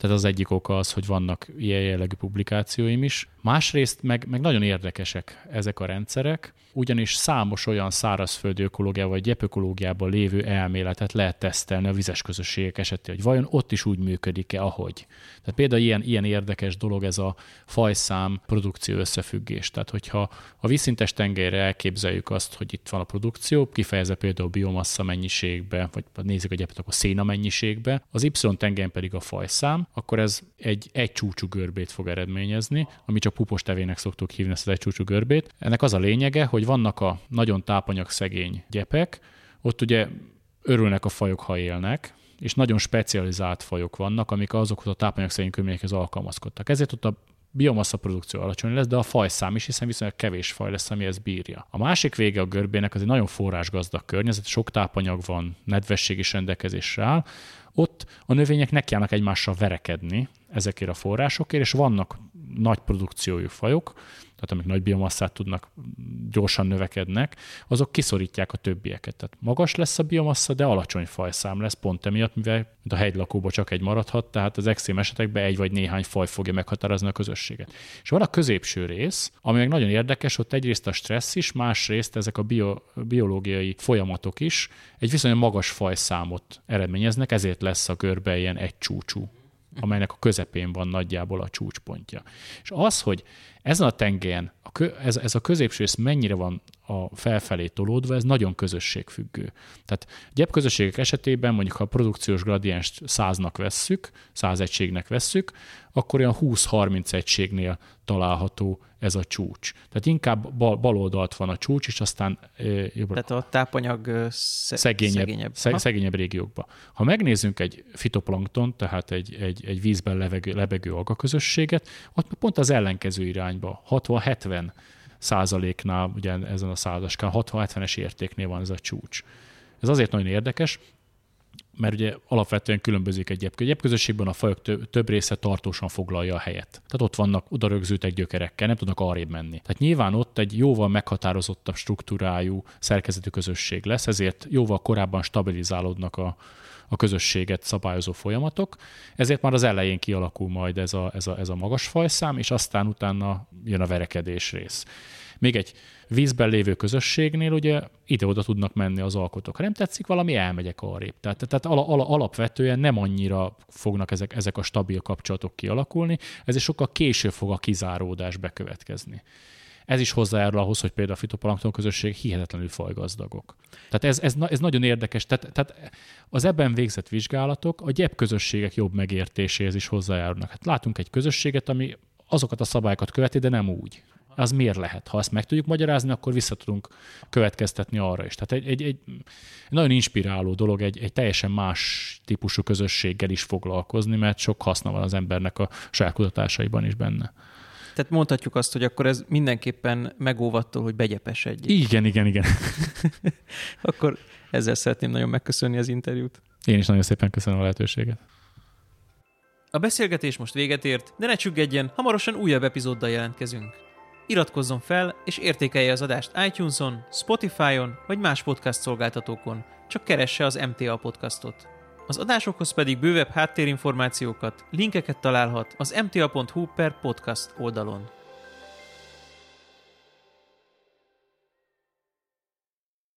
Tehát az egyik oka az, hogy vannak ilyen jellegű publikációim is. Másrészt meg, meg nagyon érdekesek ezek a rendszerek, ugyanis számos olyan szárazföldi ökológiával vagy gyepökológiában lévő elméletet lehet tesztelni a vizes közösségek esetén, hogy vajon ott is úgy működik-e, ahogy. Tehát például ilyen, ilyen érdekes dolog ez a fajszám produkció összefüggés. Tehát hogyha a vízszintes tengelyre elképzeljük azt, hogy itt van a produkció, kifejezve például biomassa mennyiségbe, vagy nézzük a gyepet, akkor széna mennyiségbe, az Y tengelyen pedig a fajszám, akkor ez egy egy csúcsú görbét fog eredményezni, ami csak pupos tevének szoktuk hívni ezt az egy csúcsú görbét. Ennek az a lényege, hogy vannak a nagyon tápanyag szegény gyepek, ott ugye örülnek a fajok, ha élnek, és nagyon specializált fajok vannak, amik azokhoz a tápanyagszegény körülményekhez alkalmazkodtak. Ezért ott a biomassa produkció alacsony lesz, de a fajszám is, hiszen viszonylag kevés faj lesz, ami ezt bírja. A másik vége a görbének az egy nagyon forrásgazdag környezet, sok tápanyag van, nedvesség is rendelkezésre áll, ott a növények nekiállnak egymással verekedni ezekért a forrásokért, és vannak nagy produkciójú fajok, tehát amik nagy biomasszát tudnak, gyorsan növekednek, azok kiszorítják a többieket. Tehát magas lesz a biomassa, de alacsony fajszám lesz, pont emiatt, mivel mint a hegylakóban csak egy maradhat, tehát az extrém esetekben egy vagy néhány faj fogja meghatározni a közösséget. És van a középső rész, ami meg nagyon érdekes, ott egyrészt a stressz is, másrészt ezek a bio, biológiai folyamatok is egy viszonylag magas fajszámot eredményeznek, ezért lesz a görbe ilyen egy csúcsú amelynek a közepén van nagyjából a csúcspontja. És az, hogy ezen a tengelyen a kö, ez, ez a középső rész mennyire van a felfelé tolódva, ez nagyon közösségfüggő. Tehát gyepközösségek esetében mondjuk ha a produkciós gradienst száznak vesszük, száz egységnek vesszük, akkor olyan 20-30 egységnél található ez a csúcs. Tehát inkább bal, bal oldalt van a csúcs, és aztán jobbra. Tehát a tápanyag szegényebb, szegényebb. Szeg, szegényebb régiókba. Ha megnézzünk egy fitoplankton, tehát egy, egy, egy vízben levegő, lebegő algaközösséget, ott pont az ellenkező irányba, 60-70 százaléknál, ugye ezen a százaskán, 60-70-es értéknél van ez a csúcs. Ez azért nagyon érdekes, mert ugye alapvetően különbözik egy gyepközösség. Gyepközösségben a fajok több, több része tartósan foglalja a helyet. Tehát ott vannak oda rögzültek gyökerekkel, nem tudnak arrébb menni. Tehát nyilván ott egy jóval meghatározottabb struktúrájú szerkezetű közösség lesz, ezért jóval korábban stabilizálódnak a, a közösséget szabályozó folyamatok, ezért már az elején kialakul majd ez a, ez a, ez a magas fajszám, és aztán utána jön a verekedés rész. Még egy vízben lévő közösségnél ugye ide-oda tudnak menni az alkotók. Ha nem tetszik valami, elmegyek arrébb. Tehát, tehát al, al, alapvetően nem annyira fognak ezek, ezek a stabil kapcsolatok kialakulni, ezért sokkal később fog a kizáródás bekövetkezni. Ez is hozzájárul ahhoz, hogy például a fitoplankton közösség hihetetlenül fajgazdagok. Tehát ez, ez, ez nagyon érdekes. Tehát, tehát az ebben végzett vizsgálatok a gyep közösségek jobb megértéséhez is hozzájárulnak. Hát látunk egy közösséget, ami azokat a szabályokat követi, de nem úgy az miért lehet? Ha ezt meg tudjuk magyarázni, akkor vissza tudunk következtetni arra is. Tehát egy, egy, egy nagyon inspiráló dolog egy, egy teljesen más típusú közösséggel is foglalkozni, mert sok haszna van az embernek a saját kutatásaiban is benne. Tehát mondhatjuk azt, hogy akkor ez mindenképpen megóvattól, hogy begyepesedjék. Igen, igen, igen. akkor ezzel szeretném nagyon megköszönni az interjút. Én is nagyon szépen köszönöm a lehetőséget. A beszélgetés most véget ért, de ne csüggedjen, hamarosan újabb epizóddal jelentkezünk. Iratkozzon fel és értékelje az adást iTunes-on, Spotify-on vagy más podcast szolgáltatókon, csak keresse az MTA podcastot. Az adásokhoz pedig bővebb háttérinformációkat, linkeket találhat az mta.hu per podcast oldalon.